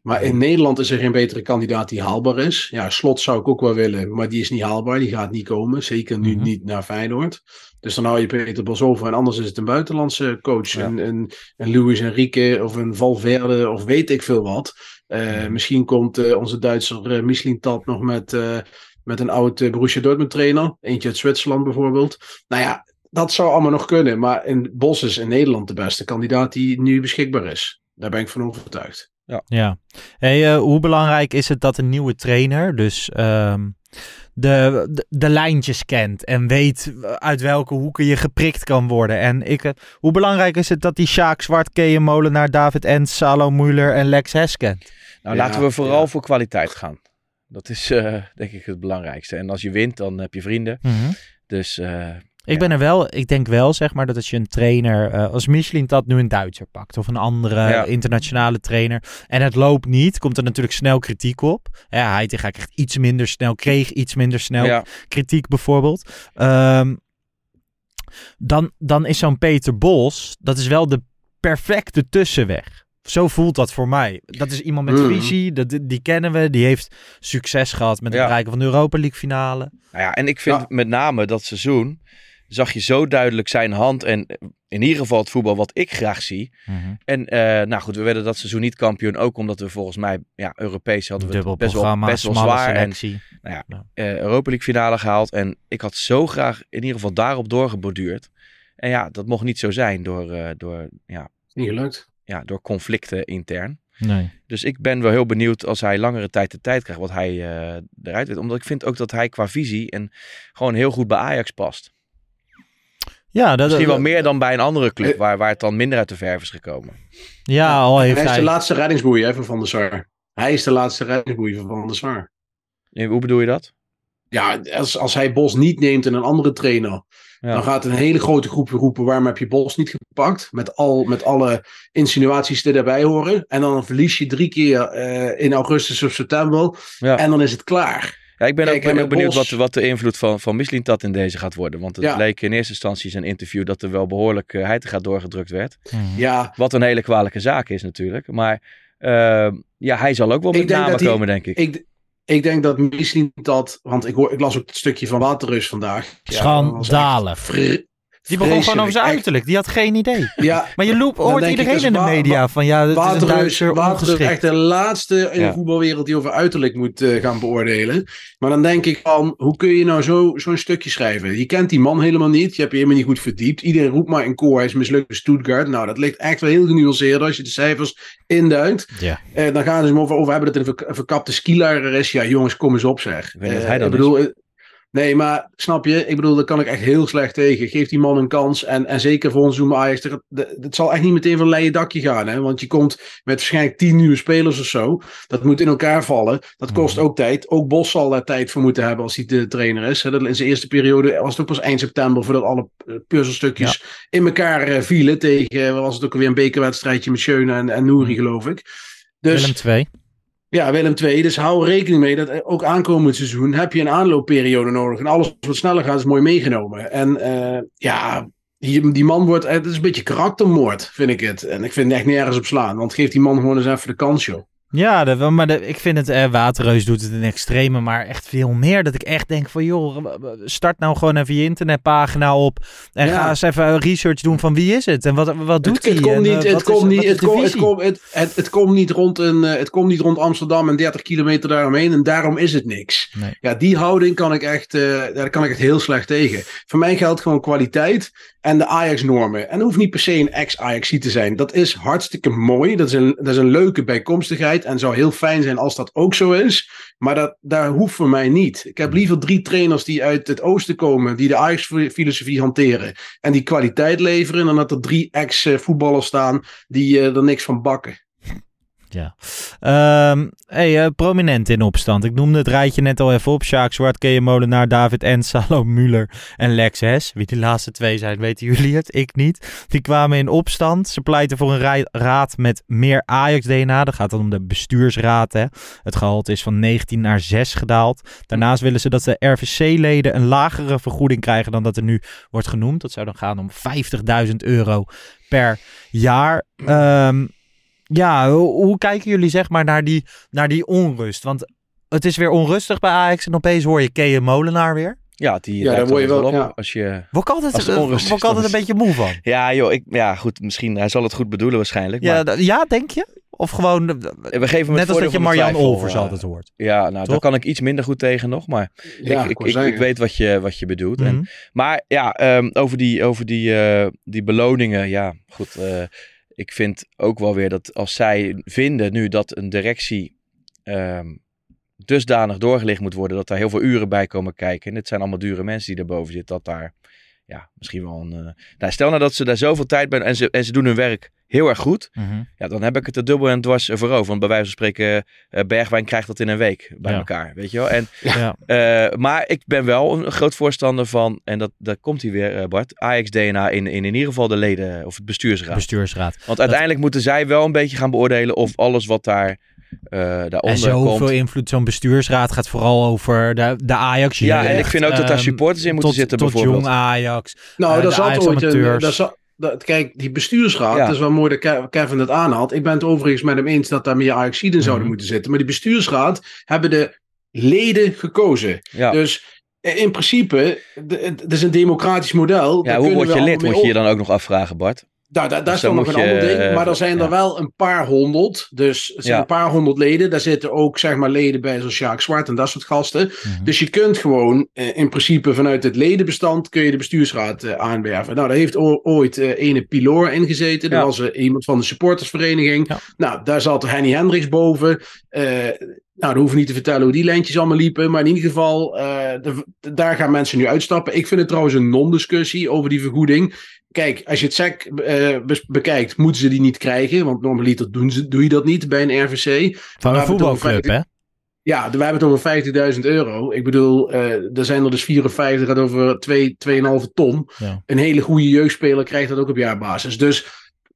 Maar in Nederland is er geen betere kandidaat die haalbaar is. Ja, Slot zou ik ook wel willen, maar die is niet haalbaar. Die gaat niet komen. Zeker nu Mhm. niet naar Feyenoord. Dus dan hou je Peter Bos over. En anders is het een buitenlandse coach. Ja. Een, een, een Luis Enrique of een Valverde of weet ik veel wat. Eh, Misschien komt eh, onze Duitser uh, Michelin Tat nog met, eh, met een oud eh, Borussia Dortmund trainer. Eentje uit Zwitserland bijvoorbeeld. Nou ja, dat zou allemaal nog kunnen. Maar in Bos is in Nederland de beste kandidaat die nu beschikbaar is. Daar ben ik van overtuigd. Ja. Hey, eh, hoe belangrijk is het dat een nieuwe trainer dus ehm, de, de, de lijntjes kent en weet uit welke hoeken je geprikt kan worden? En ik, eh, hoe belangrijk is het dat die Sjaak Zwart, Keeën Molenaar, David Ent, Salo Muller en Lex Hes kent? nou Ja, laten we vooral ja. voor kwaliteit gaan. Dat is eh, denk ik het belangrijkste. En als je wint, dan heb je vrienden. Dus eh, Ik Ja. ben er wel, ik denk wel zeg maar dat als je een trainer, eh, als Michelin dat nu een Duitser pakt of een andere Ja. internationale trainer en het loopt niet, komt er natuurlijk snel kritiek op. Ja, hij tegen echt iets minder snel, kreeg iets minder snel ja, kritiek bijvoorbeeld. Ehm, dan, dan is zo'n Peter Bos, dat is wel de perfecte tussenweg. Zo voelt dat voor mij. Dat is iemand met Mm. visie, dat, die kennen we. Die heeft succes gehad met het Ja. bereiken van de Europa League finale. Nou ja, en ik vind Ja. met name dat seizoen zag je zo duidelijk zijn hand en in ieder geval het voetbal wat ik graag zie. En eh, nou goed, we werden dat seizoen niet kampioen, ook omdat we volgens mij ja, Europees hadden we Dubbel best wel, best wel zwaar. En selectie. eh, Europa League finale gehaald. En ik had zo graag in ieder geval daarop doorgeborduurd. En ja, dat mocht niet zo zijn door, eh, door, ja, Niet gelukt. ja, door conflicten intern. Nee. Dus ik ben wel heel benieuwd als hij langere tijd de tijd krijgt wat hij eh, eruit weet. Omdat ik vind ook dat hij qua visie en gewoon heel goed bij Ajax past. Ja, dat, Misschien wel dat- meer dan bij een andere club Eh. waar, waar het dan minder uit de verf is gekomen. Ja, al heeft Hij is hij... de laatste reddingsboei hè, van Van der Sar. Hij is de laatste reddingsboei van Van der Sar. Nee, Hoe bedoel je dat? Ja, als, als hij Bos niet neemt en een andere trainer, Ja. dan gaat een hele grote groep roepen: waarom heb je Bos niet gepakt? Met, al, met alle insinuaties die daarbij horen. En dan verlies je drie keer eh, in augustus of september. Ja. En dan is het klaar. Ja, ik ben Kijk, ook benieuwd Bos- wat, wat de invloed van, van Mislintat in deze gaat worden. Want het Ja. bleek in eerste instantie zijn interview dat er wel behoorlijk uh, gaat doorgedrukt werd. Mhm. Ja, Wat een hele kwalijke zaak is natuurlijk. Maar uh, ja, hij zal ook wel met namen komen, denk ik. ik, ik denk dat misschien dat. Want ik, hoor, ik las ook het stukje van Waterreus vandaag. Ja, Schandalig. Die begon gewoon over zijn uiterlijk. Die had geen idee. Ja, Maar je loop, Dan hoort ik, iedereen dat in de media van ja, het is een Duitser echt de laatste in Ja. de voetbalwereld die over uiterlijk moet eh, gaan beoordelen. Maar dan denk ik van, hoe kun je nou zo- zo'n stukje schrijven? Je kent die man helemaal niet, je hebt je helemaal niet goed verdiept. Iedereen roept maar in koor, hij is mislukt bij Stuttgart. Nou, dat ligt echt wel heel genuanceerd als je de cijfers induikt. Ja. Eh, dan gaan ze hem over, over hebben dat het een verk- een verkapte skileraar is. Ja, jongens, kom eens op zeg. Ik weet Eh, hij dan ik bedoel, Nee, maar snap je? Ik bedoel, daar kan ik echt heel slecht tegen. Geef die man een kans. En, en zeker voor ons doen Ajax. Het zal echt niet meteen van een leien dakje gaan. Hè? Want je komt met waarschijnlijk tien nieuwe spelers of zo. Dat moet in elkaar vallen. Dat kost Mhm. ook tijd. Ook Bos zal daar tijd voor moeten hebben als hij de trainer is. Hè? Dat In zijn eerste periode was het ook pas eind september. Voordat alle eh, puzzelstukjes in elkaar eh, vielen. Tegen, wat was het ook alweer, een bekerwedstrijdje met Schöne en, en Nouri geloof ik. Dus Willem 2. Ja, Willem II. Dus hou rekening mee dat ook aankomend seizoen heb je een aanloopperiode nodig. En alles wat sneller gaat is mooi meegenomen. En eh, ja, die, die man wordt... Het is een beetje karaktermoord, vind ik het. En ik vind het echt nergens op slaan. Want geef die man gewoon eens even de kans, joh. Ja, maar de- ik vind het, eh, Waterreus doet het in extreme, maar echt veel meer. Dat ik echt denk van, joh, start nou gewoon even je internetpagina op. En Ja. ga eens even research doen van wie is het en wat, wat doet het, hij. het komt niet, eh, het komt niet, het komt, het komt, het, het, het komt niet rond een, eh, het komt niet rond Amsterdam en 30 kilometer daaromheen en daarom is het niks. Nee. Ja, die houding kan ik echt, eh, daar kan ik echt heel slecht tegen. Voor mij geldt gewoon kwaliteit en de Ajax-normen. En dat hoeft niet per se een ex-Ajax te zijn. Dat is hartstikke mooi. Dat is, een, dat is een leuke bijkomstigheid en zou heel fijn zijn als dat ook zo is. Maar dat, daar hoeft voor mij niet. Ik heb liever drie trainers die uit het oosten komen, die de Ajax-filosofie hanteren en die kwaliteit leveren, dan dat er drie ex-voetballers staan die eh, er niks van bakken. Ja. Ehm, hey, eh, prominent in opstand. Ik noemde het rijtje net al even op. Sjaak Zwart, Kees Molenaar, David En, Salo Muller en Lex Hes. Wie die laatste twee zijn, weten jullie het. Ik niet. Die kwamen in opstand. Ze pleiten voor een raad met meer Ajax-DNA. Dat gaat dan om de bestuursraad. Hè. Het gehalte is van 19 naar 6 gedaald. Daarnaast willen ze dat de RVC-leden een lagere vergoeding krijgen dan dat er nu wordt genoemd. Dat zou dan gaan om 50.000 euro per jaar. Ehm ja, hoe, hoe kijken jullie zeg maar naar die, naar die onrust? Want het is weer onrustig bij Ajax en opeens hoor je Keeën Molenaar weer. Ja, die Ja, daar word je wel- op ja. als je... Word ik altijd, eh, word ik altijd een beetje moe van. Ja joh, ik, ja goed, misschien, hij zal het goed bedoelen waarschijnlijk. Ja, maar d- ja, denk je? Of gewoon, eh, we geven net als dat je Marjan Olvers eh, altijd hoort. Ja, nou, Toch? daar kan ik iets minder goed tegen nog, maar Ja, ik, ik, ik, weet wat je, wat je bedoelt. En, Mhm. maar ja, ehm, over, die, over die, eh, die beloningen, ja, goed. eh, ik vind ook wel weer dat als zij vinden nu dat een directie ehm, dusdanig doorgelicht moet worden, dat daar heel veel uren bij komen kijken. En dit zijn allemaal dure mensen die daarboven zitten, dat daar ja, misschien wel een... eh, nou, stel nou dat ze daar zoveel tijd bij en ze, en ze doen hun werk heel erg goed. Mhm. Ja, dan heb ik het er dubbel en dwars voor over. Want bij wijze van spreken, eh, Bergwijn krijgt dat in een week bij Ja. elkaar. Weet je wel? En, Ja. eh, maar ik ben wel een groot voorstander van, en dat, daar komt hij weer, eh, Bart, Ajax-DNA in, in in ieder geval de leden of het bestuursraad. Bestuursraad. Want uiteindelijk moeten zij wel een beetje gaan beoordelen of alles wat daar eh daaronder En zoveel komt. invloed, zo'n bestuursraad gaat vooral over de, de Ajax. Ja, en ik vind ook dat daar ehm, supporters in moeten tot, zitten tot bijvoorbeeld. jong Ajax. Nou, de zat, ooit een, Ajax-amateurs. daar, zat, dat, kijk, die bestuursraad, Ja. dat is wel mooi dat Ke- Kevin het aanhaalt. Ik ben het overigens met hem eens dat daar meer Ajaxiden zouden Mhm. moeten zitten. Maar die bestuursraad hebben de leden gekozen. Ja. Dus eh, in principe, het is een democratisch model. ja, hoe word je lid, moet je je dan ook nog afvragen, Bart. Daar, daar, daar Dus is dan dan nog een je, ander ding. Maar er zijn ja. er wel een paar honderd. Dus het zijn Ja. een paar honderd leden. Daar zitten ook zeg maar leden bij zoals Sjaak Zwart en dat soort gasten. Mhm. Dus je kunt gewoon eh, in principe vanuit het ledenbestand kun je de bestuursraad eh, aanwerven. Nou, daar heeft ooit eh, ene Piloor in gezeten. Dat Ja. was iemand van de supportersvereniging. Nou, daar zat Henny Hendricks boven. Nou, dan hoeven we niet te vertellen hoe die lijntjes allemaal liepen. Maar in ieder geval, de- de- daar gaan mensen nu uitstappen. Ik vind het trouwens een non-discussie over die vergoeding. Kijk, als je het SEC eh, bekijkt, moeten ze die niet krijgen. Want normaliter doen ze, doe je dat niet bij een RVC. Van een voetbalclub, hè? Ja, we hebben het over 50.000 euro. Ik bedoel, eh, er zijn er dus 54, gaat over 2, 2,5 ton. Ja. Een hele goede jeugdspeler krijgt dat ook op jaarbasis. Dus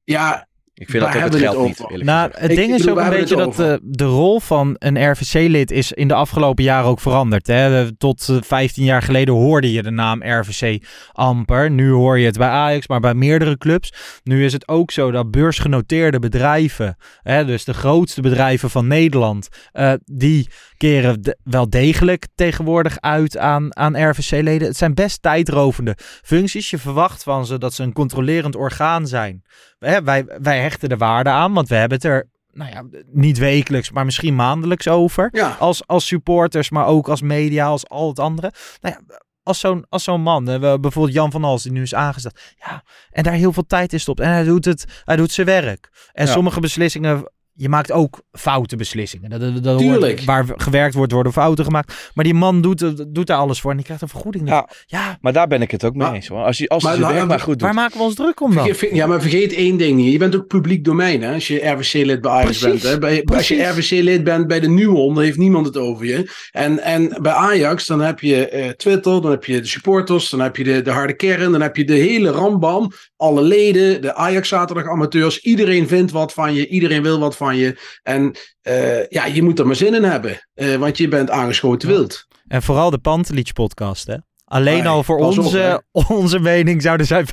ja, Ik vind Waar dat ook het geld het niet, Nou, het Ik- ding ik is bedoel, ook een beetje dat de, de rol van een RVC-lid is in de afgelopen jaren ook veranderd. Hè? Tot eh, 15 jaar geleden hoorde je de naam RVC amper. Nu hoor je het bij Ajax, maar bij meerdere clubs. Nu is het ook zo dat beursgenoteerde bedrijven, hè, dus de grootste bedrijven van Nederland, eh, die keren de- wel degelijk tegenwoordig uit aan, aan RVC-leden. Het zijn best tijdrovende functies. Je verwacht van ze dat ze een controlerend orgaan zijn. Hè, wij, wij hechten er waarde aan, want we hebben het er nou ja, niet wekelijks, maar misschien maandelijks over. ja. Als, als supporters, maar ook als media, als al het andere. Nou ja, als zo'n, als zo'n man, we- bijvoorbeeld Jan van Hals, die nu is aangesteld. Ja, en daar heel veel tijd in stopt. En hij doet, het, hij doet zijn werk. En Ja. sommige beslissingen, je maakt ook foute beslissingen. Dat, dat, dat Tuurlijk. hoort- waar gewerkt wordt, worden fouten gemaakt. Maar die man doet, doet daar alles voor en die krijgt een vergoeding. Ja, ja maar daar ben ik het ook mee Maar- eens. Hoor. Als je, als je maar werk maar goed doet. waar maken we ons druk om dan? Vergeet- Ja, maar vergeet één ding niet. Je bent ook publiek domein hè, als je RVC-lid bij Ajax Precies, bent. Hè. Bij, als je. RVC-lid bent bij de Nuon, dan heeft niemand het over je. En, en bij Ajax, dan heb je eh, Twitter, dan heb je de supporters, dan heb je de, de harde kern, dan heb je de hele rambam. Alle leden, de Ajax-zaterdag-amateurs. Iedereen vindt wat van je, iedereen wil wat van je. En eh, ja, je moet er maar zin in hebben, eh, want je bent aangeschoten wild. En vooral de Pantelich podcast, hè? Alleen Nee, al voor op, onze, onze mening zouden zij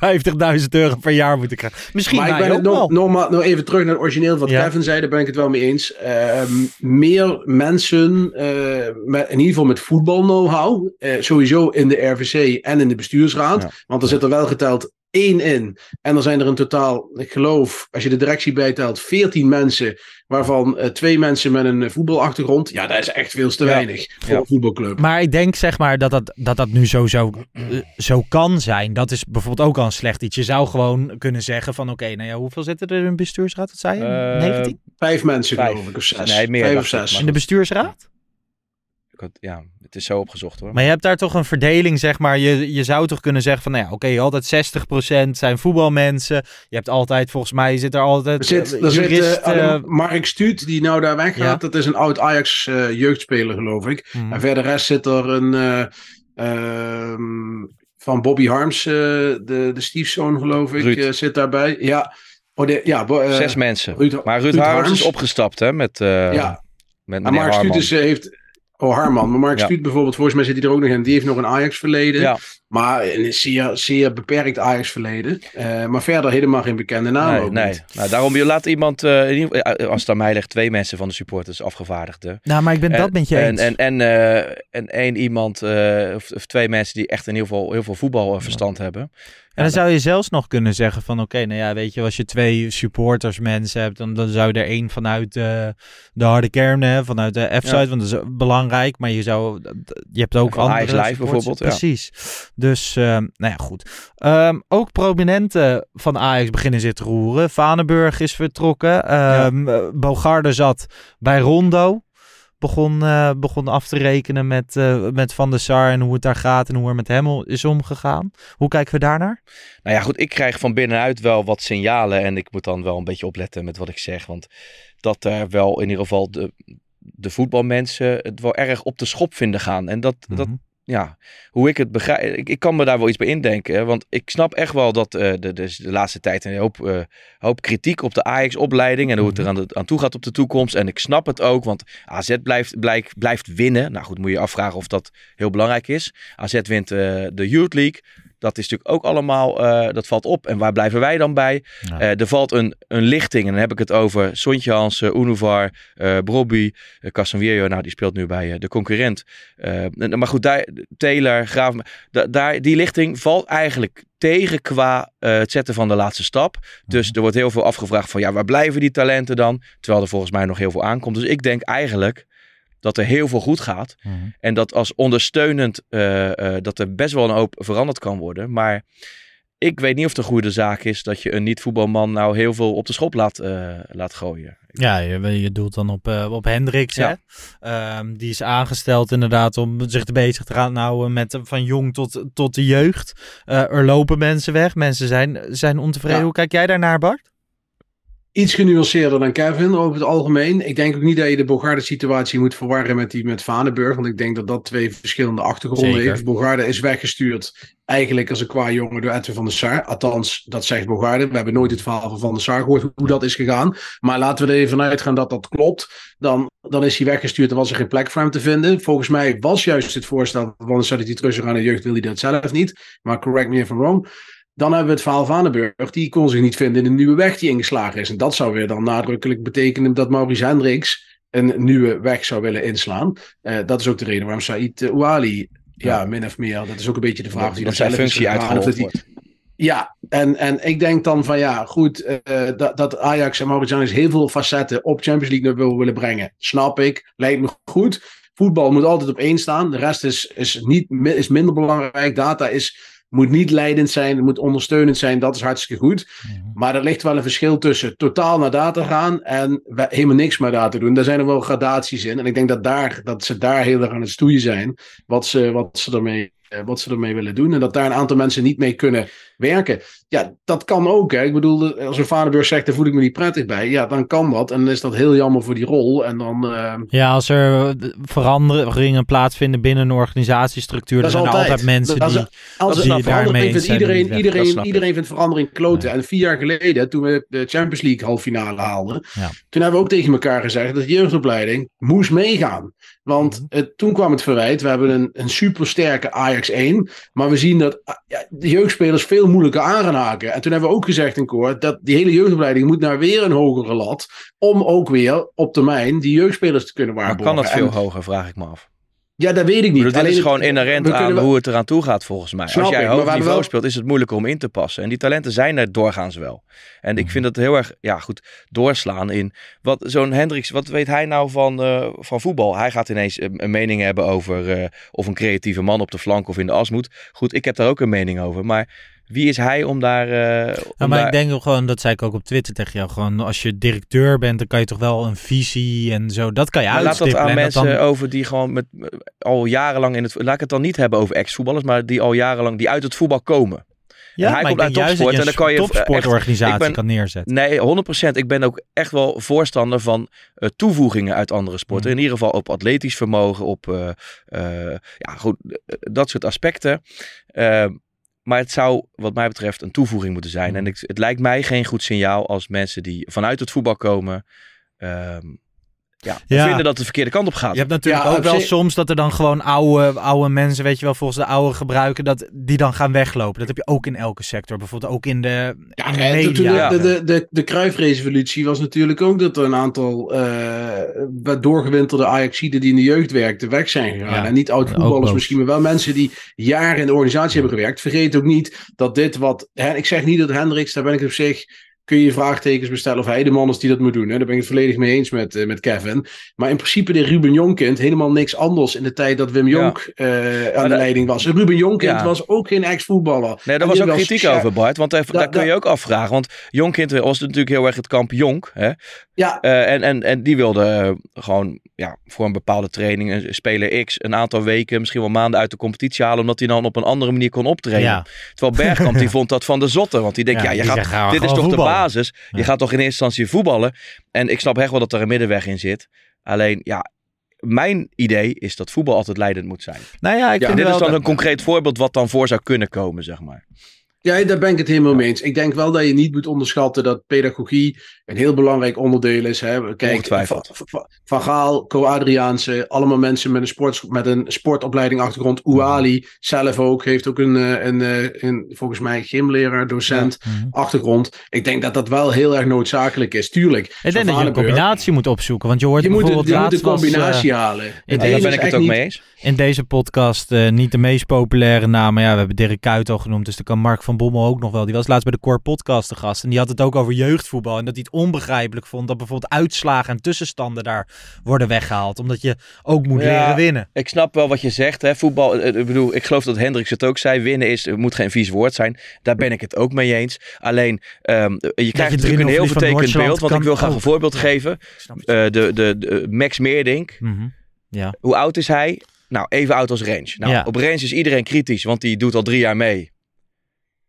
50.000 euro per jaar moeten krijgen. Misschien maar ik ben het nog, nogmaals, nog even terug naar het origineel wat Ja. Kevin zei, daar ben ik het wel mee eens. Ehm, meer mensen, eh, met, in ieder geval met voetbal-know-how, eh, sowieso in de RVC en in de bestuursraad, Ja. want er zit er wel geteld één in. En er zijn er in totaal, ik geloof, als je de directie bijtelt, 14 mensen, waarvan eh, twee mensen met een eh, voetbalachtergrond. Ja, dat is echt veel te Ja. weinig voor Ja. een voetbalclub. Maar ik denk zeg maar dat dat, dat, dat nu zo, zo, eh, zo kan zijn. Dat is bijvoorbeeld ook al een slecht iets. Je zou gewoon kunnen zeggen van oké, nou ja, hoeveel zitten er in de bestuursraad? Wat zei je? Eh, 19? Vijf mensen, Vijf. geloof ik, of zes. Nee, meer, Vijf of zes. In de bestuursraad? Had- Ja, het is zo opgezocht hoor. Maar je hebt daar toch een verdeling, zeg maar. Je, je zou toch kunnen zeggen van, nou ja, oké, altijd 60% zijn voetbalmensen. Je hebt altijd, volgens mij zit er altijd Er zit, eh, er zit jurist, eh, eh, Mark Stuut, die nou daar weggaat. Ja. Dat is een oud Ajax eh, jeugdspeler, geloof ik. hmm. En verder rest zit er een eh, ehm, van Bobby Harms, eh, de, de stiefzoon, geloof ik, Ruud. eh, zit daarbij. Ja, oh, de, ja bo- Zes mensen. Ruud- maar Ruud, Ruud Harms is opgestapt hè, met, eh ja, met en Mark Stuut heeft... Oh, Harman. Maar Mark Ja. Stuut bijvoorbeeld, volgens mij zit hij er ook nog in. Die heeft nog een Ajax-verleden. Ja, Maar een zeer, zeer beperkt Ajax-verleden. Eh, maar verder helemaal geen bekende naam nee, ook nee. niet. Nou, daarom je laat iemand, in ieder geval, als het aan mij ligt, twee mensen van de supporters afgevaardigden. Nou, maar ik ben dat met je en, eens. En, en, eh, en één iemand, eh, of, of twee mensen die echt in ieder geval heel veel voetbalverstand hebben. En dan zou je zelfs nog kunnen zeggen van oké, nou ja, weet je, als je twee supporters mensen hebt, dan, dan zou je er één vanuit eh, de harde kern, hè, vanuit de F-site, Ja. want dat is belangrijk, maar je zou, je hebt ook En andere Ajax Live bijvoorbeeld, ja. Dus, ehm, nou ja, goed. Ehm, ook prominenten van Ajax beginnen zich te roeren. Vanenburg is vertrokken. Eh, Bogarde zat bij Rondo. Begon, eh, begon af te rekenen met, eh, met Van der Sar en hoe het daar gaat en hoe er met hem is omgegaan. Hoe kijken we daarnaar? Nou ja, goed, ik krijg van binnenuit wel wat signalen. En ik moet dan wel een beetje opletten met wat ik zeg. Want dat er wel in ieder geval de, de voetbalmensen het wel erg op de schop vinden gaan. En dat, dat Mhm. Ja, hoe ik het begrijp, ik, ik kan me daar wel iets bij indenken. Want ik snap echt wel dat eh de, de, de laatste tijd een hoop, eh, hoop kritiek op de Ajax-opleiding en hoe het er aan, de- aan toe gaat op de toekomst. En ik snap het ook, want AZ blijft, blijkt, blijft winnen. Nou goed, moet je je afvragen of dat heel belangrijk is. AZ wint eh, de Youth League. Dat is natuurlijk ook allemaal, eh, dat valt op. En waar blijven wij dan bij? Ja. Eh, er valt een, een lichting, en dan heb ik het over Sontje Hansen, Unuvar, eh Brobby, uh, Casemiro, nou die speelt nu bij de concurrent. En- maar goed, daar, Taylor, Graaf, da- daar, die lichting valt eigenlijk tegen qua het zetten van de laatste stap. Dus er wordt heel veel afgevraagd van, ja, waar blijven die talenten dan? Terwijl er volgens mij nog heel veel aankomt. Dus ik denk eigenlijk dat er heel veel goed gaat. Mhm. En dat als ondersteunend, eh, eh, dat er best wel een hoop veranderd kan worden. Maar ik weet niet of het een goede zaak is dat je een niet-voetbalman nou heel veel op de schop laat, eh, laat gooien. Ja, je, je doet dan op, eh, op Hendricks, Ja. hè? Ehm, die is aangesteld inderdaad om zich te bezig te gaan houden met van jong tot, tot de jeugd. Er lopen mensen weg, mensen zijn, zijn ontevreden. Ja. Hoe kijk jij daarnaar, Bart? Iets genuanceerder dan Kevin over het algemeen. Ik denk ook niet dat je de Bogarde situatie moet verwarren met die met Vanenburg. Want ik denk dat dat twee verschillende achtergronden Zeker. heeft. Bogarde is weggestuurd eigenlijk als een qua jongen door Edwin van der Sar. Althans, dat zegt Bogarde. We hebben nooit het verhaal van Van der Sar gehoord hoe dat is gegaan. Maar laten we er even vanuit gaan dat dat klopt. Dan, dan is hij weggestuurd en was er geen plek voor hem te vinden. Volgens mij was juist het voorstel van Van der Sar dat hij terug zou gaan naar de jeugd. Wil hij dat zelf niet. Maar correct me if I'm wrong. Dan hebben we het verhaal van Vanenburg. Die kon zich niet vinden in de nieuwe weg die ingeslagen is. En dat zou weer dan nadrukkelijk betekenen dat Maurice Hendricks een nieuwe weg zou willen inslaan. Eh, dat is ook de reden waarom Said uh, Ouali, ja, min of meer, dat is ook een beetje de vraag of hij dat dat zijn functie dat hij- wordt. ja, en, en ik denk dan van ja, goed, eh, dat, dat Ajax en Maurice Hendricks heel veel facetten op Champions League wil willen brengen. Snap ik, lijkt me goed. Voetbal moet altijd op één staan. De rest is, is, niet, is minder belangrijk. Data is, moet niet leidend zijn, het moet ondersteunend zijn. Dat is hartstikke goed. Maar er ligt wel een verschil tussen totaal naar data gaan en helemaal niks met data doen. Daar zijn er wel gradaties in. En ik denk dat, daar, dat ze daar heel erg aan het stoeien zijn. Wat ze, wat, ze ermee, eh, wat ze ermee willen doen. En dat daar een aantal mensen niet mee kunnen werken. Ja, dat kan ook. Hè. Ik bedoel, als een vaderbeurs zegt, daar voel ik me niet prettig bij. Ja, dan kan dat. En dan is dat heel jammer voor die rol. En dan... eh, Ja, als er eh, veranderingen plaatsvinden binnen een organisatiestructuur, dan Dat is zijn er altijd. altijd mensen Dat is- die, Als die daarmee vindt iedereen, weg. Iedereen, iedereen vindt verandering kloten. En vier jaar geleden, toen we de Champions League halffinale haalden, Ja. toen hebben we ook tegen elkaar gezegd dat de jeugdopleiding moest meegaan. Want Mhm. het, toen kwam het verwijt, we hebben een, een supersterke Ajax 1, maar we zien dat ah, ja, de jeugdspelers veel moeilijker aan gaan En toen hebben we ook gezegd in koor, dat die hele jeugdopleiding moet naar weer een hogere lat, om ook weer op termijn die jeugdspelers te kunnen Maar waarborgen. kan dat veel hoger, vraag ik me af. Ja, dat weet ik niet. Alleen is gewoon inherent we aan hoe het eraan toe gaat volgens mij. Snap Als jij ik, maar hoog niveau wel- speelt, is het moeilijker om in te passen. En die talenten zijn er doorgaans wel. En ik vind dat heel erg, ja goed, doorslaan in... Wat zo'n Hendricks, wat weet hij nou van, eh, van voetbal? Hij gaat ineens een, een mening hebben over eh, of een creatieve man op de flank of in de as moet. Goed, ik heb daar ook een mening over. Maar wie is hij om daar... eh, om Ja, maar daar- ik denk ook gewoon, dat zei ik ook op Twitter tegen jou, gewoon als je directeur bent, dan kan je toch wel een visie en zo, dat kan je Maar laat dat aan en mensen dan- over die gewoon met, eh, al jarenlang in het... Laat ik het dan niet hebben over ex-voetballers, maar die al jarenlang, die uit het voetbal komen. ja, hij maar komt uit topsport en dan kan een je, eh, topsportorganisatie echt- ik ben- kan neerzetten. Nee, 100%. Ik ben ook echt wel voorstander van toevoegingen uit andere sporten. Mm. In ieder geval op atletisch vermogen, op ja, goed, dat soort aspecten. Maar het zou, wat mij betreft, een toevoeging moeten zijn. Mm. En ik, het lijkt mij geen goed signaal als mensen die vanuit het voetbal komen. ehm, ja, Ja. vinden dat het de verkeerde kant op gaat. Je hebt natuurlijk Ja, ook wel soms dat er dan gewoon oude, oude mensen, weet je wel, volgens de oude gebruiken, dat die dan gaan weglopen. Dat heb je ook in elke sector. Bijvoorbeeld ook in de, Ja, in de en toen media. de, de, de, de Cruijff-revolutie was natuurlijk ook dat er een aantal eh, wat doorgewinterde Ajaxiden die in de jeugd werkten weg zijn gegaan. Ja, En niet oud voetballers misschien, maar wel mensen die jaren in de organisatie hebben gewerkt. Vergeet ook niet dat dit wat... Hè, ik zeg niet dat Hendricks, daar ben ik op zich... Kun je vraagtekens bestellen of hij de man is die dat moet doen. Hè? Daar ben ik het volledig mee eens met, eh, met Kevin. Maar in principe de Ruben Jonkind helemaal niks anders in de tijd dat Wim Ja. Jonk eh, aan de leiding was. En Ruben Jonkind Ja. was ook geen ex-voetballer. Nee, daar was ook was kritiek over, Bart. Want daar, Da- daar kun je da- ook afvragen. Want Jonkind was natuurlijk heel erg het kamp Jonk. Hè? Ja, Eh, en, en, en die wilde gewoon ja, voor een bepaalde training, een speler X, een aantal weken, misschien wel maanden uit de competitie halen, omdat hij dan op een andere manier kon optreden. Ja. Terwijl Bergkamp die vond dat van de zotte, want die denkt, Ja, ja, je die gaat, zegt, ga dit is toch voetballen. de basis. Je Ja. gaat toch in eerste instantie voetballen. En ik snap echt wel dat er een middenweg in zit. Alleen, ja, mijn idee is dat voetbal altijd leidend moet zijn. Nou ja, ik Ja, vind dit wel is dan dat- een concreet voorbeeld wat dan voor zou kunnen komen, zeg maar. Ja, daar ben ik het helemaal mee eens. Ik denk wel dat je niet moet onderschatten dat pedagogie een heel belangrijk onderdeel is. Hè. Kijk. Van, van- Gaal, Co Adriaanse, allemaal mensen met een, sport, met een sportopleiding achtergrond. Ouali zelf ook, heeft ook een, eh, een, eh, een volgens mij gymleraar, docent Mhm. achtergrond. Ik denk dat dat wel heel erg noodzakelijk is. Tuurlijk, Ik denk dat je een combinatie moet opzoeken. Want je hoort Je moet, bijvoorbeeld je moet de laatst was, eh, combinatie halen. In daar ben ik het ook mee eens. in deze podcast niet de meest populaire naam. Maar ja, we hebben Dirk Kuyt al genoemd. Dus dan kan Mark van Bommel ook nog wel. Die was laatst bij de Core Podcast te gast. En die had het ook over jeugdvoetbal. En dat hij het onbegrijpelijk vond dat bijvoorbeeld uitslagen en tussenstanden daar worden weggehaald. Omdat je ook moet Ja. leren winnen. Ik snap wel wat je zegt. Hè? Voetbal, eh, ik bedoel, ik geloof dat Hendricks het ook zei. Winnen is, het moet geen vies woord zijn. Daar ben ik het ook mee eens. Alleen, ehm, je krijgt natuurlijk 3-0 een heel van vertekend beeld. Want ik wil graag een voorbeeld Ja. geven. Eh, de, de, de Max Meerdink. Mhm. Ja. Hoe oud is hij? Nou, even oud als Range. Nou, Ja. op Range is iedereen kritisch, want die doet al drie jaar mee.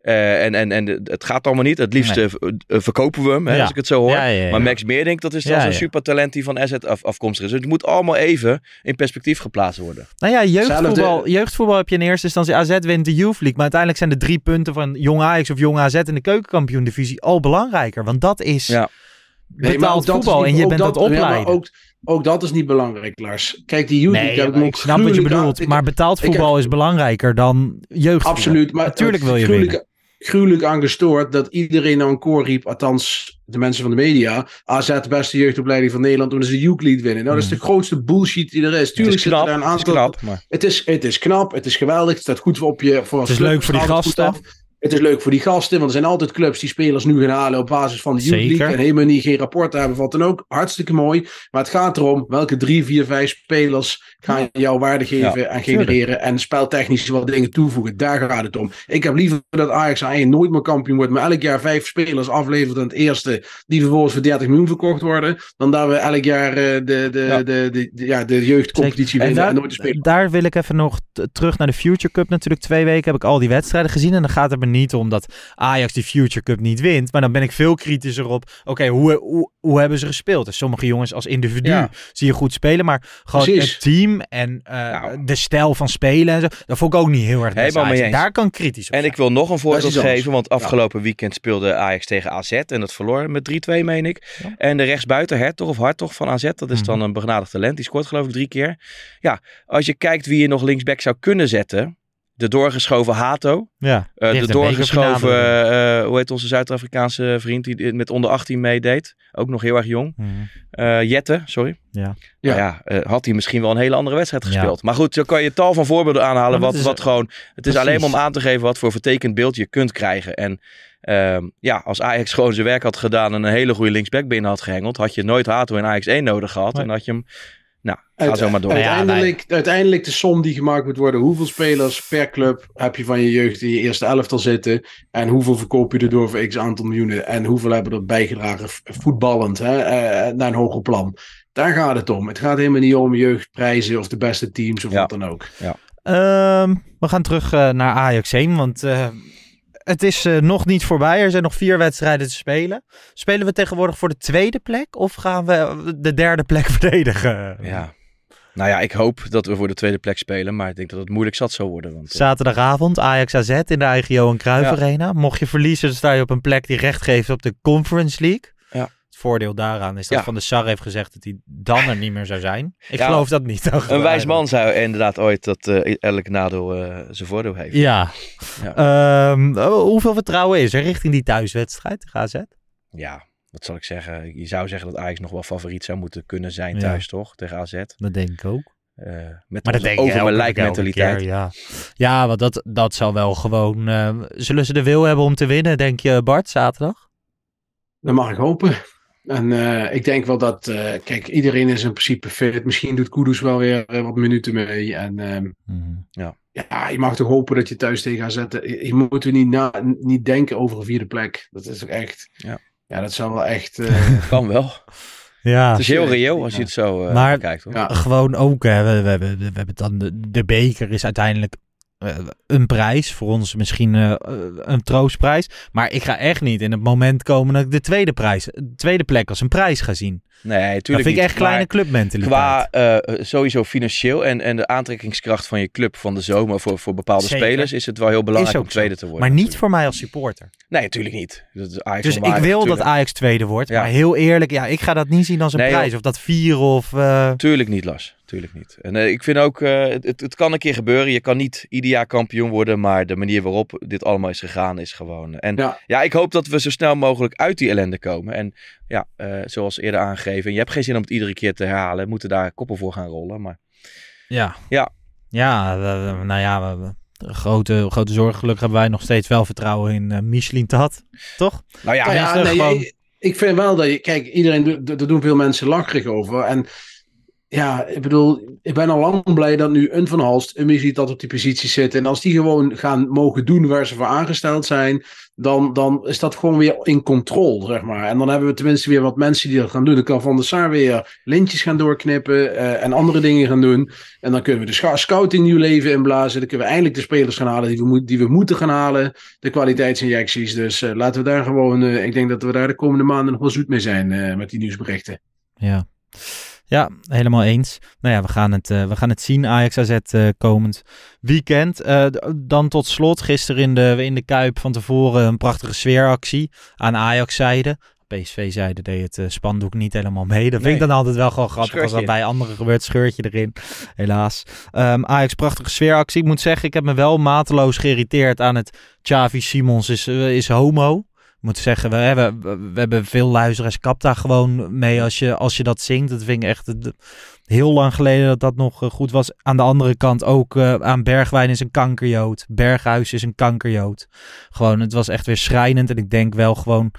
Eh, en, en, en het gaat allemaal niet. Het liefst Nee. eh, eh, verkopen we hem, hè, Ja. als ik het zo hoor. Ja, ja, ja. Maar Max Meerdink, dat is dan Ja, zo'n ja. supertalent die van AZ af, afkomstig is. Dus het moet allemaal even in perspectief geplaatst worden. Nou ja, jeugdvoetbal, jeugdvoetbal heb je in eerste instantie. AZ wint de Youth League. Maar uiteindelijk zijn de drie punten van Jong Ajax of Jong AZ in de keukenkampioen divisie al belangrijker. Want dat is. Nee, betaald dat is voetbal. niet- en je ook bent dat, opleiden. ook, ook dat is niet belangrijk, Lars. Kijk, die youth Nee, League heb ik snap wat je aan- bedoelt. ik- maar betaald heb- voetbal is belangrijker dan jeugdvoetbal. Absoluut. Maar Natuurlijk wil je winnen. Gruwelijk aan gestoord dat iedereen nou een koor riep, althans de mensen van de media. AZ, de beste jeugdopleiding van Nederland, toen ze de Youth League winnen. Nou, dat is de grootste bullshit die er is. Het Tuurlijk knap, daar een het is aantal... knap, maar... Het is, het is knap, het is geweldig, het staat goed op je... Voor als is leuk voor die het gasten. Het is leuk voor die gasten, want er zijn altijd clubs die spelers nu gaan halen op basis van de Youth Zeker. League. En helemaal niet geen rapport hebben, wat dan ook. Hartstikke mooi. Maar het gaat erom welke drie, vier, vijf spelers gaan jou waarde geven en genereren. En speltechnisch wat dingen toevoegen. Daar gaat het om. Ik heb liever dat Ajax eigenlijk nooit meer kampioen wordt, maar elk jaar vijf spelers aflevert aan het eerste, die vervolgens voor 30 miljoen verkocht worden. Dan dat we elk jaar eh, de, de, Ja. de, de, de, ja, de jeugdcompetitie. En winnen en, daar, nooit de daar wil ik even nog terug naar de Future Cup. Natuurlijk twee weken heb ik al die wedstrijden gezien. En dan gaat het me niet om dat Ajax die Future Cup niet wint. Maar dan ben ik veel kritischer op, oké, hoe, hoe, hoe hebben ze gespeeld? Dus sommige jongens als individu Ja. zie je goed spelen. Maar gewoon Precies. het team en eh, Nou. de stijl van spelen en zo. Dat vond ik ook niet heel erg Helemaal eens. Daar kan ik kritisch op En zijn. ik wil nog een voorbeeld geven, want afgelopen weekend speelde Ajax tegen AZ en dat verloor met 3-2, meen ik. Ja. En de rechtsbuiten Hertog of Hartog van AZ, dat is Mhm. dan een begnadigd talent, die scoort geloof ik drie keer. Ja, als je kijkt wie je nog linksback zou kunnen zetten, de doorgeschoven Hato, ja, eh, de doorgeschoven, eh, hoe heet onze Zuid-Afrikaanse vriend die met onder 18 meedeed, ook nog heel erg jong. Mhm. Eh, Jette, sorry. Ja. Ja. Nou ja, eh, had hij misschien wel een hele andere wedstrijd Ja. gespeeld. Maar goed, zo kan je tal van voorbeelden aanhalen. Wat, is- wat gewoon, het is alleen maar om aan te geven wat voor vertekend beeld je kunt krijgen. En ehm, ja, als Ajax gewoon zijn werk had gedaan en een hele goede linksback binnen had gehengeld, had je nooit Hato in Ajax 1 nodig gehad. Nee. En had je hem, nou, ga Uit- zo maar door. Ja, Uiteindelijk, uiteindelijk de som die gemaakt moet worden. Hoeveel spelers per club heb je van je jeugd in je eerste elftal zitten? En hoeveel verkoop je er door voor x aantal miljoenen? En hoeveel hebben er bijgedragen voetballend hè, eh, naar een hoger plan? Daar gaat het om. Het gaat helemaal niet om jeugdprijzen of de beste teams of Ja. wat dan ook. Ehm, we gaan terug eh, naar Ajax heen, want eh, het is eh, nog niet voorbij. Er zijn nog vier wedstrijden te spelen. Spelen we tegenwoordig voor de tweede plek of gaan we de derde plek verdedigen? Ja. Nou ja, ik hoop dat we voor de tweede plek spelen, maar ik denk dat het moeilijk zat zou worden. Want, eh, Zaterdagavond Ajax AZ in de eigen Johan Cruijff Ja. Arena. Mocht je verliezen, dan sta je op een plek die recht geeft op de Conference League. Voordeel daaraan is dat Ja. Van der Sar heeft gezegd dat hij dan er niet meer zou zijn. Ik Ja. geloof dat niet. een wijs man zou inderdaad ooit dat eh, elk nadeel eh, zijn voordeel heeft. Ja. Ehm, oh, hoeveel vertrouwen is er richting die thuiswedstrijd tegen AZ? Ja, wat zal ik zeggen? Je zou zeggen dat Ajax nog wel favoriet zou moeten kunnen zijn Ja. thuis, toch? Tegen AZ. Dat denk ik ook. Eh, met Maar dat denk ik over mijn lijk mentaliteit. keer, ja, ja want dat, dat zal wel gewoon... eh, zullen ze de wil hebben om te winnen, denk je Bart, zaterdag? Dat mag ik hopen. En eh, ik denk wel dat, eh, kijk, iedereen is in principe fit. Misschien doet Kudus wel weer eh, wat minuten mee. En ehm, ja, je mag toch hopen dat je thuis tegen gaat zetten. Je, je moet er niet, na, niet denken over een vierde plek. Dat is toch echt, Ja. ja, dat zou wel echt... eh, Kan wel. Ja. Het is heel Ja. reëel als je het zo eh, Maar- kijkt. Hoor. Ja. Gewoon ook, hè, we, we, hebben- we, hebben dan de, de beker is uiteindelijk een prijs. Voor ons misschien eh, een troostprijs. Maar ik ga echt niet in het moment komen dat ik de tweede, prijs, de tweede plek als een prijs ga zien. Nee, tuurlijk Dat vind ik niet. echt kleine clubmentaliteit. Qua eh, sowieso financieel en, en de aantrekkingskracht van je club van de zomer voor, voor bepaalde Zeker. spelers is het wel heel belangrijk om tweede zo. te worden. Maar niet voor mij als supporter. Nee, natuurlijk niet. Dat is Ajax Dus ik wil dat. Ajax tweede wordt. Ja. Maar heel eerlijk, ja, ik ga dat niet zien als een Nee, prijs. Of dat vier of... eh, Tuurlijk niet, Lars. Tuurlijk niet. En eh, ik vind ook, eh, het, het, kan een keer gebeuren. Je kan niet ieder jaar kampioen worden, maar de manier waarop dit allemaal is gegaan is gewoon... En Ja. ja, ik hoop dat we zo snel mogelijk uit die ellende komen. En ja, eh, zoals eerder aangegeven, je hebt geen zin om het iedere keer te herhalen. We moeten daar koppen voor gaan rollen, maar... Ja. Ja. Ja, nou ja, we, we- grote, grote zorg. Gelukkig hebben wij nog steeds wel vertrouwen in eh Michelin Tat. Toch? Nou ja, Nou ja, nee, gewoon- ik, ik vind wel dat je, kijk, iedereen, doet- daar doen veel mensen lacherig over. En ja, ik bedoel, ik ben al lang blij dat nu een Van Halst, een Missie dat op die positie zit. En als die gewoon gaan mogen doen waar ze voor aangesteld zijn, dan, dan is dat gewoon weer in controle, zeg maar. En dan hebben we tenminste weer wat mensen die dat gaan doen. Dan kan Van der Sar weer lintjes gaan doorknippen eh, en andere dingen gaan doen. En dan kunnen we de scouting nieuw leven inblazen. Dan kunnen we eindelijk de spelers gaan halen die we, die we moeten gaan halen. De kwaliteitsinjecties. Dus eh, laten we daar gewoon, eh, ik denk dat we daar de komende maanden nog wel zoet mee zijn met die nieuwsberichten. Ja. Ja, helemaal eens. Nou ja, we gaan het, eh, we gaan het zien. Ajax AZ eh, komend weekend. Eh, dan tot slot, gisteren in de, in de Kuip van tevoren een prachtige sfeeractie aan Ajax-zijde. PSV-zijde deed het spandoek niet helemaal mee. Dat vind ik Nee. dan altijd wel gewoon grappig als dat bij anderen gebeurt. Scheurtje erin, helaas. Ehm, Ajax, prachtige sfeeractie. Ik moet zeggen, ik heb me wel mateloos geïrriteerd aan het Xavi Simons is, is homo. Ik moet zeggen, we hebben, we hebben veel luisteraars. Kap daar gewoon mee als je, als je dat zingt. Dat vind ik echt heel lang geleden dat dat nog eh, goed was. Aan de andere kant ook eh, aan Bergwijn is een kankerjood. Berghuis is een kankerjood. Gewoon, het was echt weer schrijnend. En ik denk wel gewoon,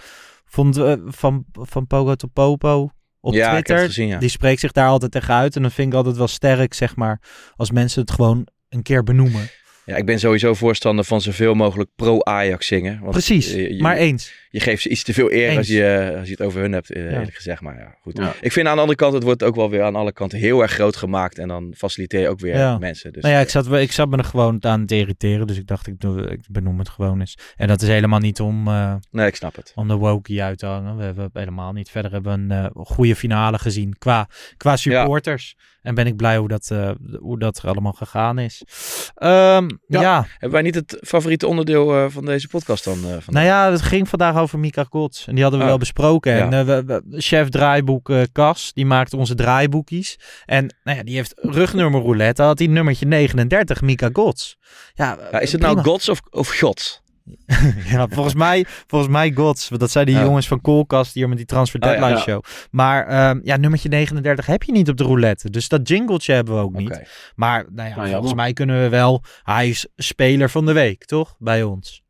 vond eh, van, van Pogo to Popo op Ja, Twitter. gezien, ja. Die spreekt zich daar altijd tegen uit. En dan vind ik altijd wel sterk, zeg maar, als mensen het gewoon een keer benoemen. Ja, ik ben sowieso voorstander van zoveel mogelijk pro-Ajax zingen. Want Precies, je, je- maar eens. Je geeft ze iets te veel eer Eens. als je, als je het over hun hebt, eh, Ja. eerlijk gezegd. Maar ja, goed. Ja. Ik vind aan de andere kant, het wordt ook wel weer aan alle kanten heel erg groot gemaakt. En dan faciliteer je ook weer Ja. mensen. Dus, nou ja, ik zat, ik zat me er gewoon aan te irriteren. Dus ik dacht, ik, doe, ik benoem het gewoon eens. En dat is helemaal niet om, eh, Nee, ik snap het. om de wokie uit te hangen. We hebben helemaal niet. Verder hebben we een eh, goede finale gezien qua, qua supporters. En ben ik blij hoe dat, eh, hoe dat er allemaal gegaan is. Ehm, ja. Ja. Hebben wij niet het favoriete onderdeel eh, van deze podcast dan? eh, vandaag? Nou ja, het ging vandaag over Mika Gods. En die hadden we Oh. wel besproken. Ja. En eh, we- we- chef draaiboek eh Cas, die maakte onze draaiboekjes. En nou ja, die heeft rugnummer roulette. Had hij nummertje 39, Mika Gods. Ja, Ja, is het prima. nou Gods of, of God? Ja, volgens mij, volgens mij Gods. Want dat zijn die Ja. jongens van Koolkast hier met die Transfer Oh, ja. Deadline Ja. show. Maar ehm, ja, nummertje 39 heb je niet op de roulette. Dus dat jingletje hebben we ook niet. Maar nou ja, Nou, volgens jammer. mij kunnen we wel... Hij is speler van de week, toch? Bij ons.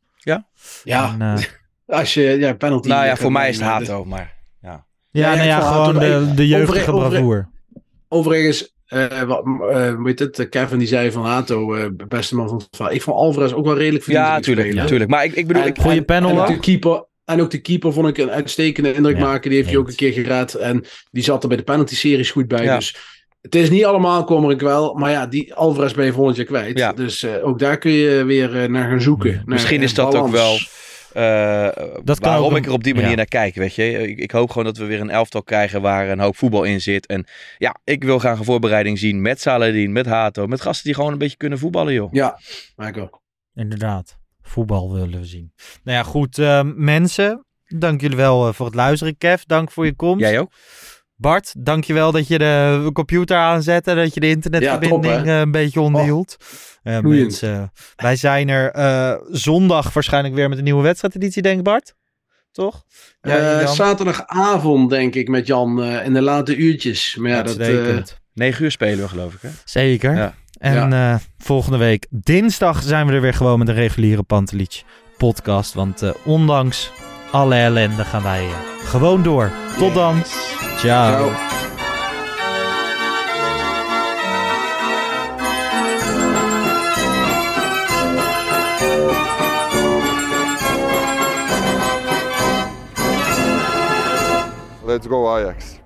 Ja, En, eh, als je ja, penalty... Nou ja, voor mij is het Hato, maar ja. ja, Ja, nou ja, gewoon de, de jeugdige bravoer. Overigens, eh wat, eh, hoe heet het? Kevin die zei van Hato, eh, beste man van het verhaal. Ik vond Alvarez ook wel redelijk verdiend. Ja, in die tuurlijk, spelen. natuurlijk. Maar ik, ik bedoel, En- ik, Goeie en- panel en ook ook. de keeper. En ook de keeper vond ik een uitstekende indruk Ja, maken. Die heeft hij ook een keer geraad. En die zat er bij de penalty-series goed bij. Ja. Dus het is niet allemaal kommer ik wel. Maar ja, die Alvarez ben je volgend jaar kwijt. Ja. Dus eh, ook daar kun je weer eh, naar gaan zoeken. Ja. Naar, Misschien is dat ook wel Dat kan waarom ook ik er op die manier ja. naar kijk, weet je. Ik, ik hoop gewoon dat we weer een elftal krijgen waar een hoop voetbal in zit. En ja, ik wil graag een voorbereiding zien met Saladin, met Hato, met gasten die gewoon een beetje kunnen voetballen, joh. Ja, ook. Inderdaad. Voetbal willen we zien. Nou ja, goed. ehm, mensen, dank jullie wel eh, voor het luisteren. Kev, dank voor je komst. Jij ook? Bart, dank je wel dat je de computer aanzette. Dat je de internetverbinding Ja, top, hè? eh, een beetje onderhield. Eh, Vloeiend. mensen, wij zijn er eh, zondag waarschijnlijk weer met een nieuwe wedstrijdeditie, denk ik Bart? Toch? Ja, zaterdagavond denk ik met Jan eh, in de late uurtjes. Maar ja, dat, eh, Uitstekend. 9 uur spelen we, geloof ik, hè? Zeker. Ja. En eh, volgende week dinsdag zijn we er weer gewoon met een reguliere Pantelich podcast. Want eh, ondanks alle ellende gaan wij eh, gewoon door. Tot dan. Ciao. Ciao. Let's go Ajax.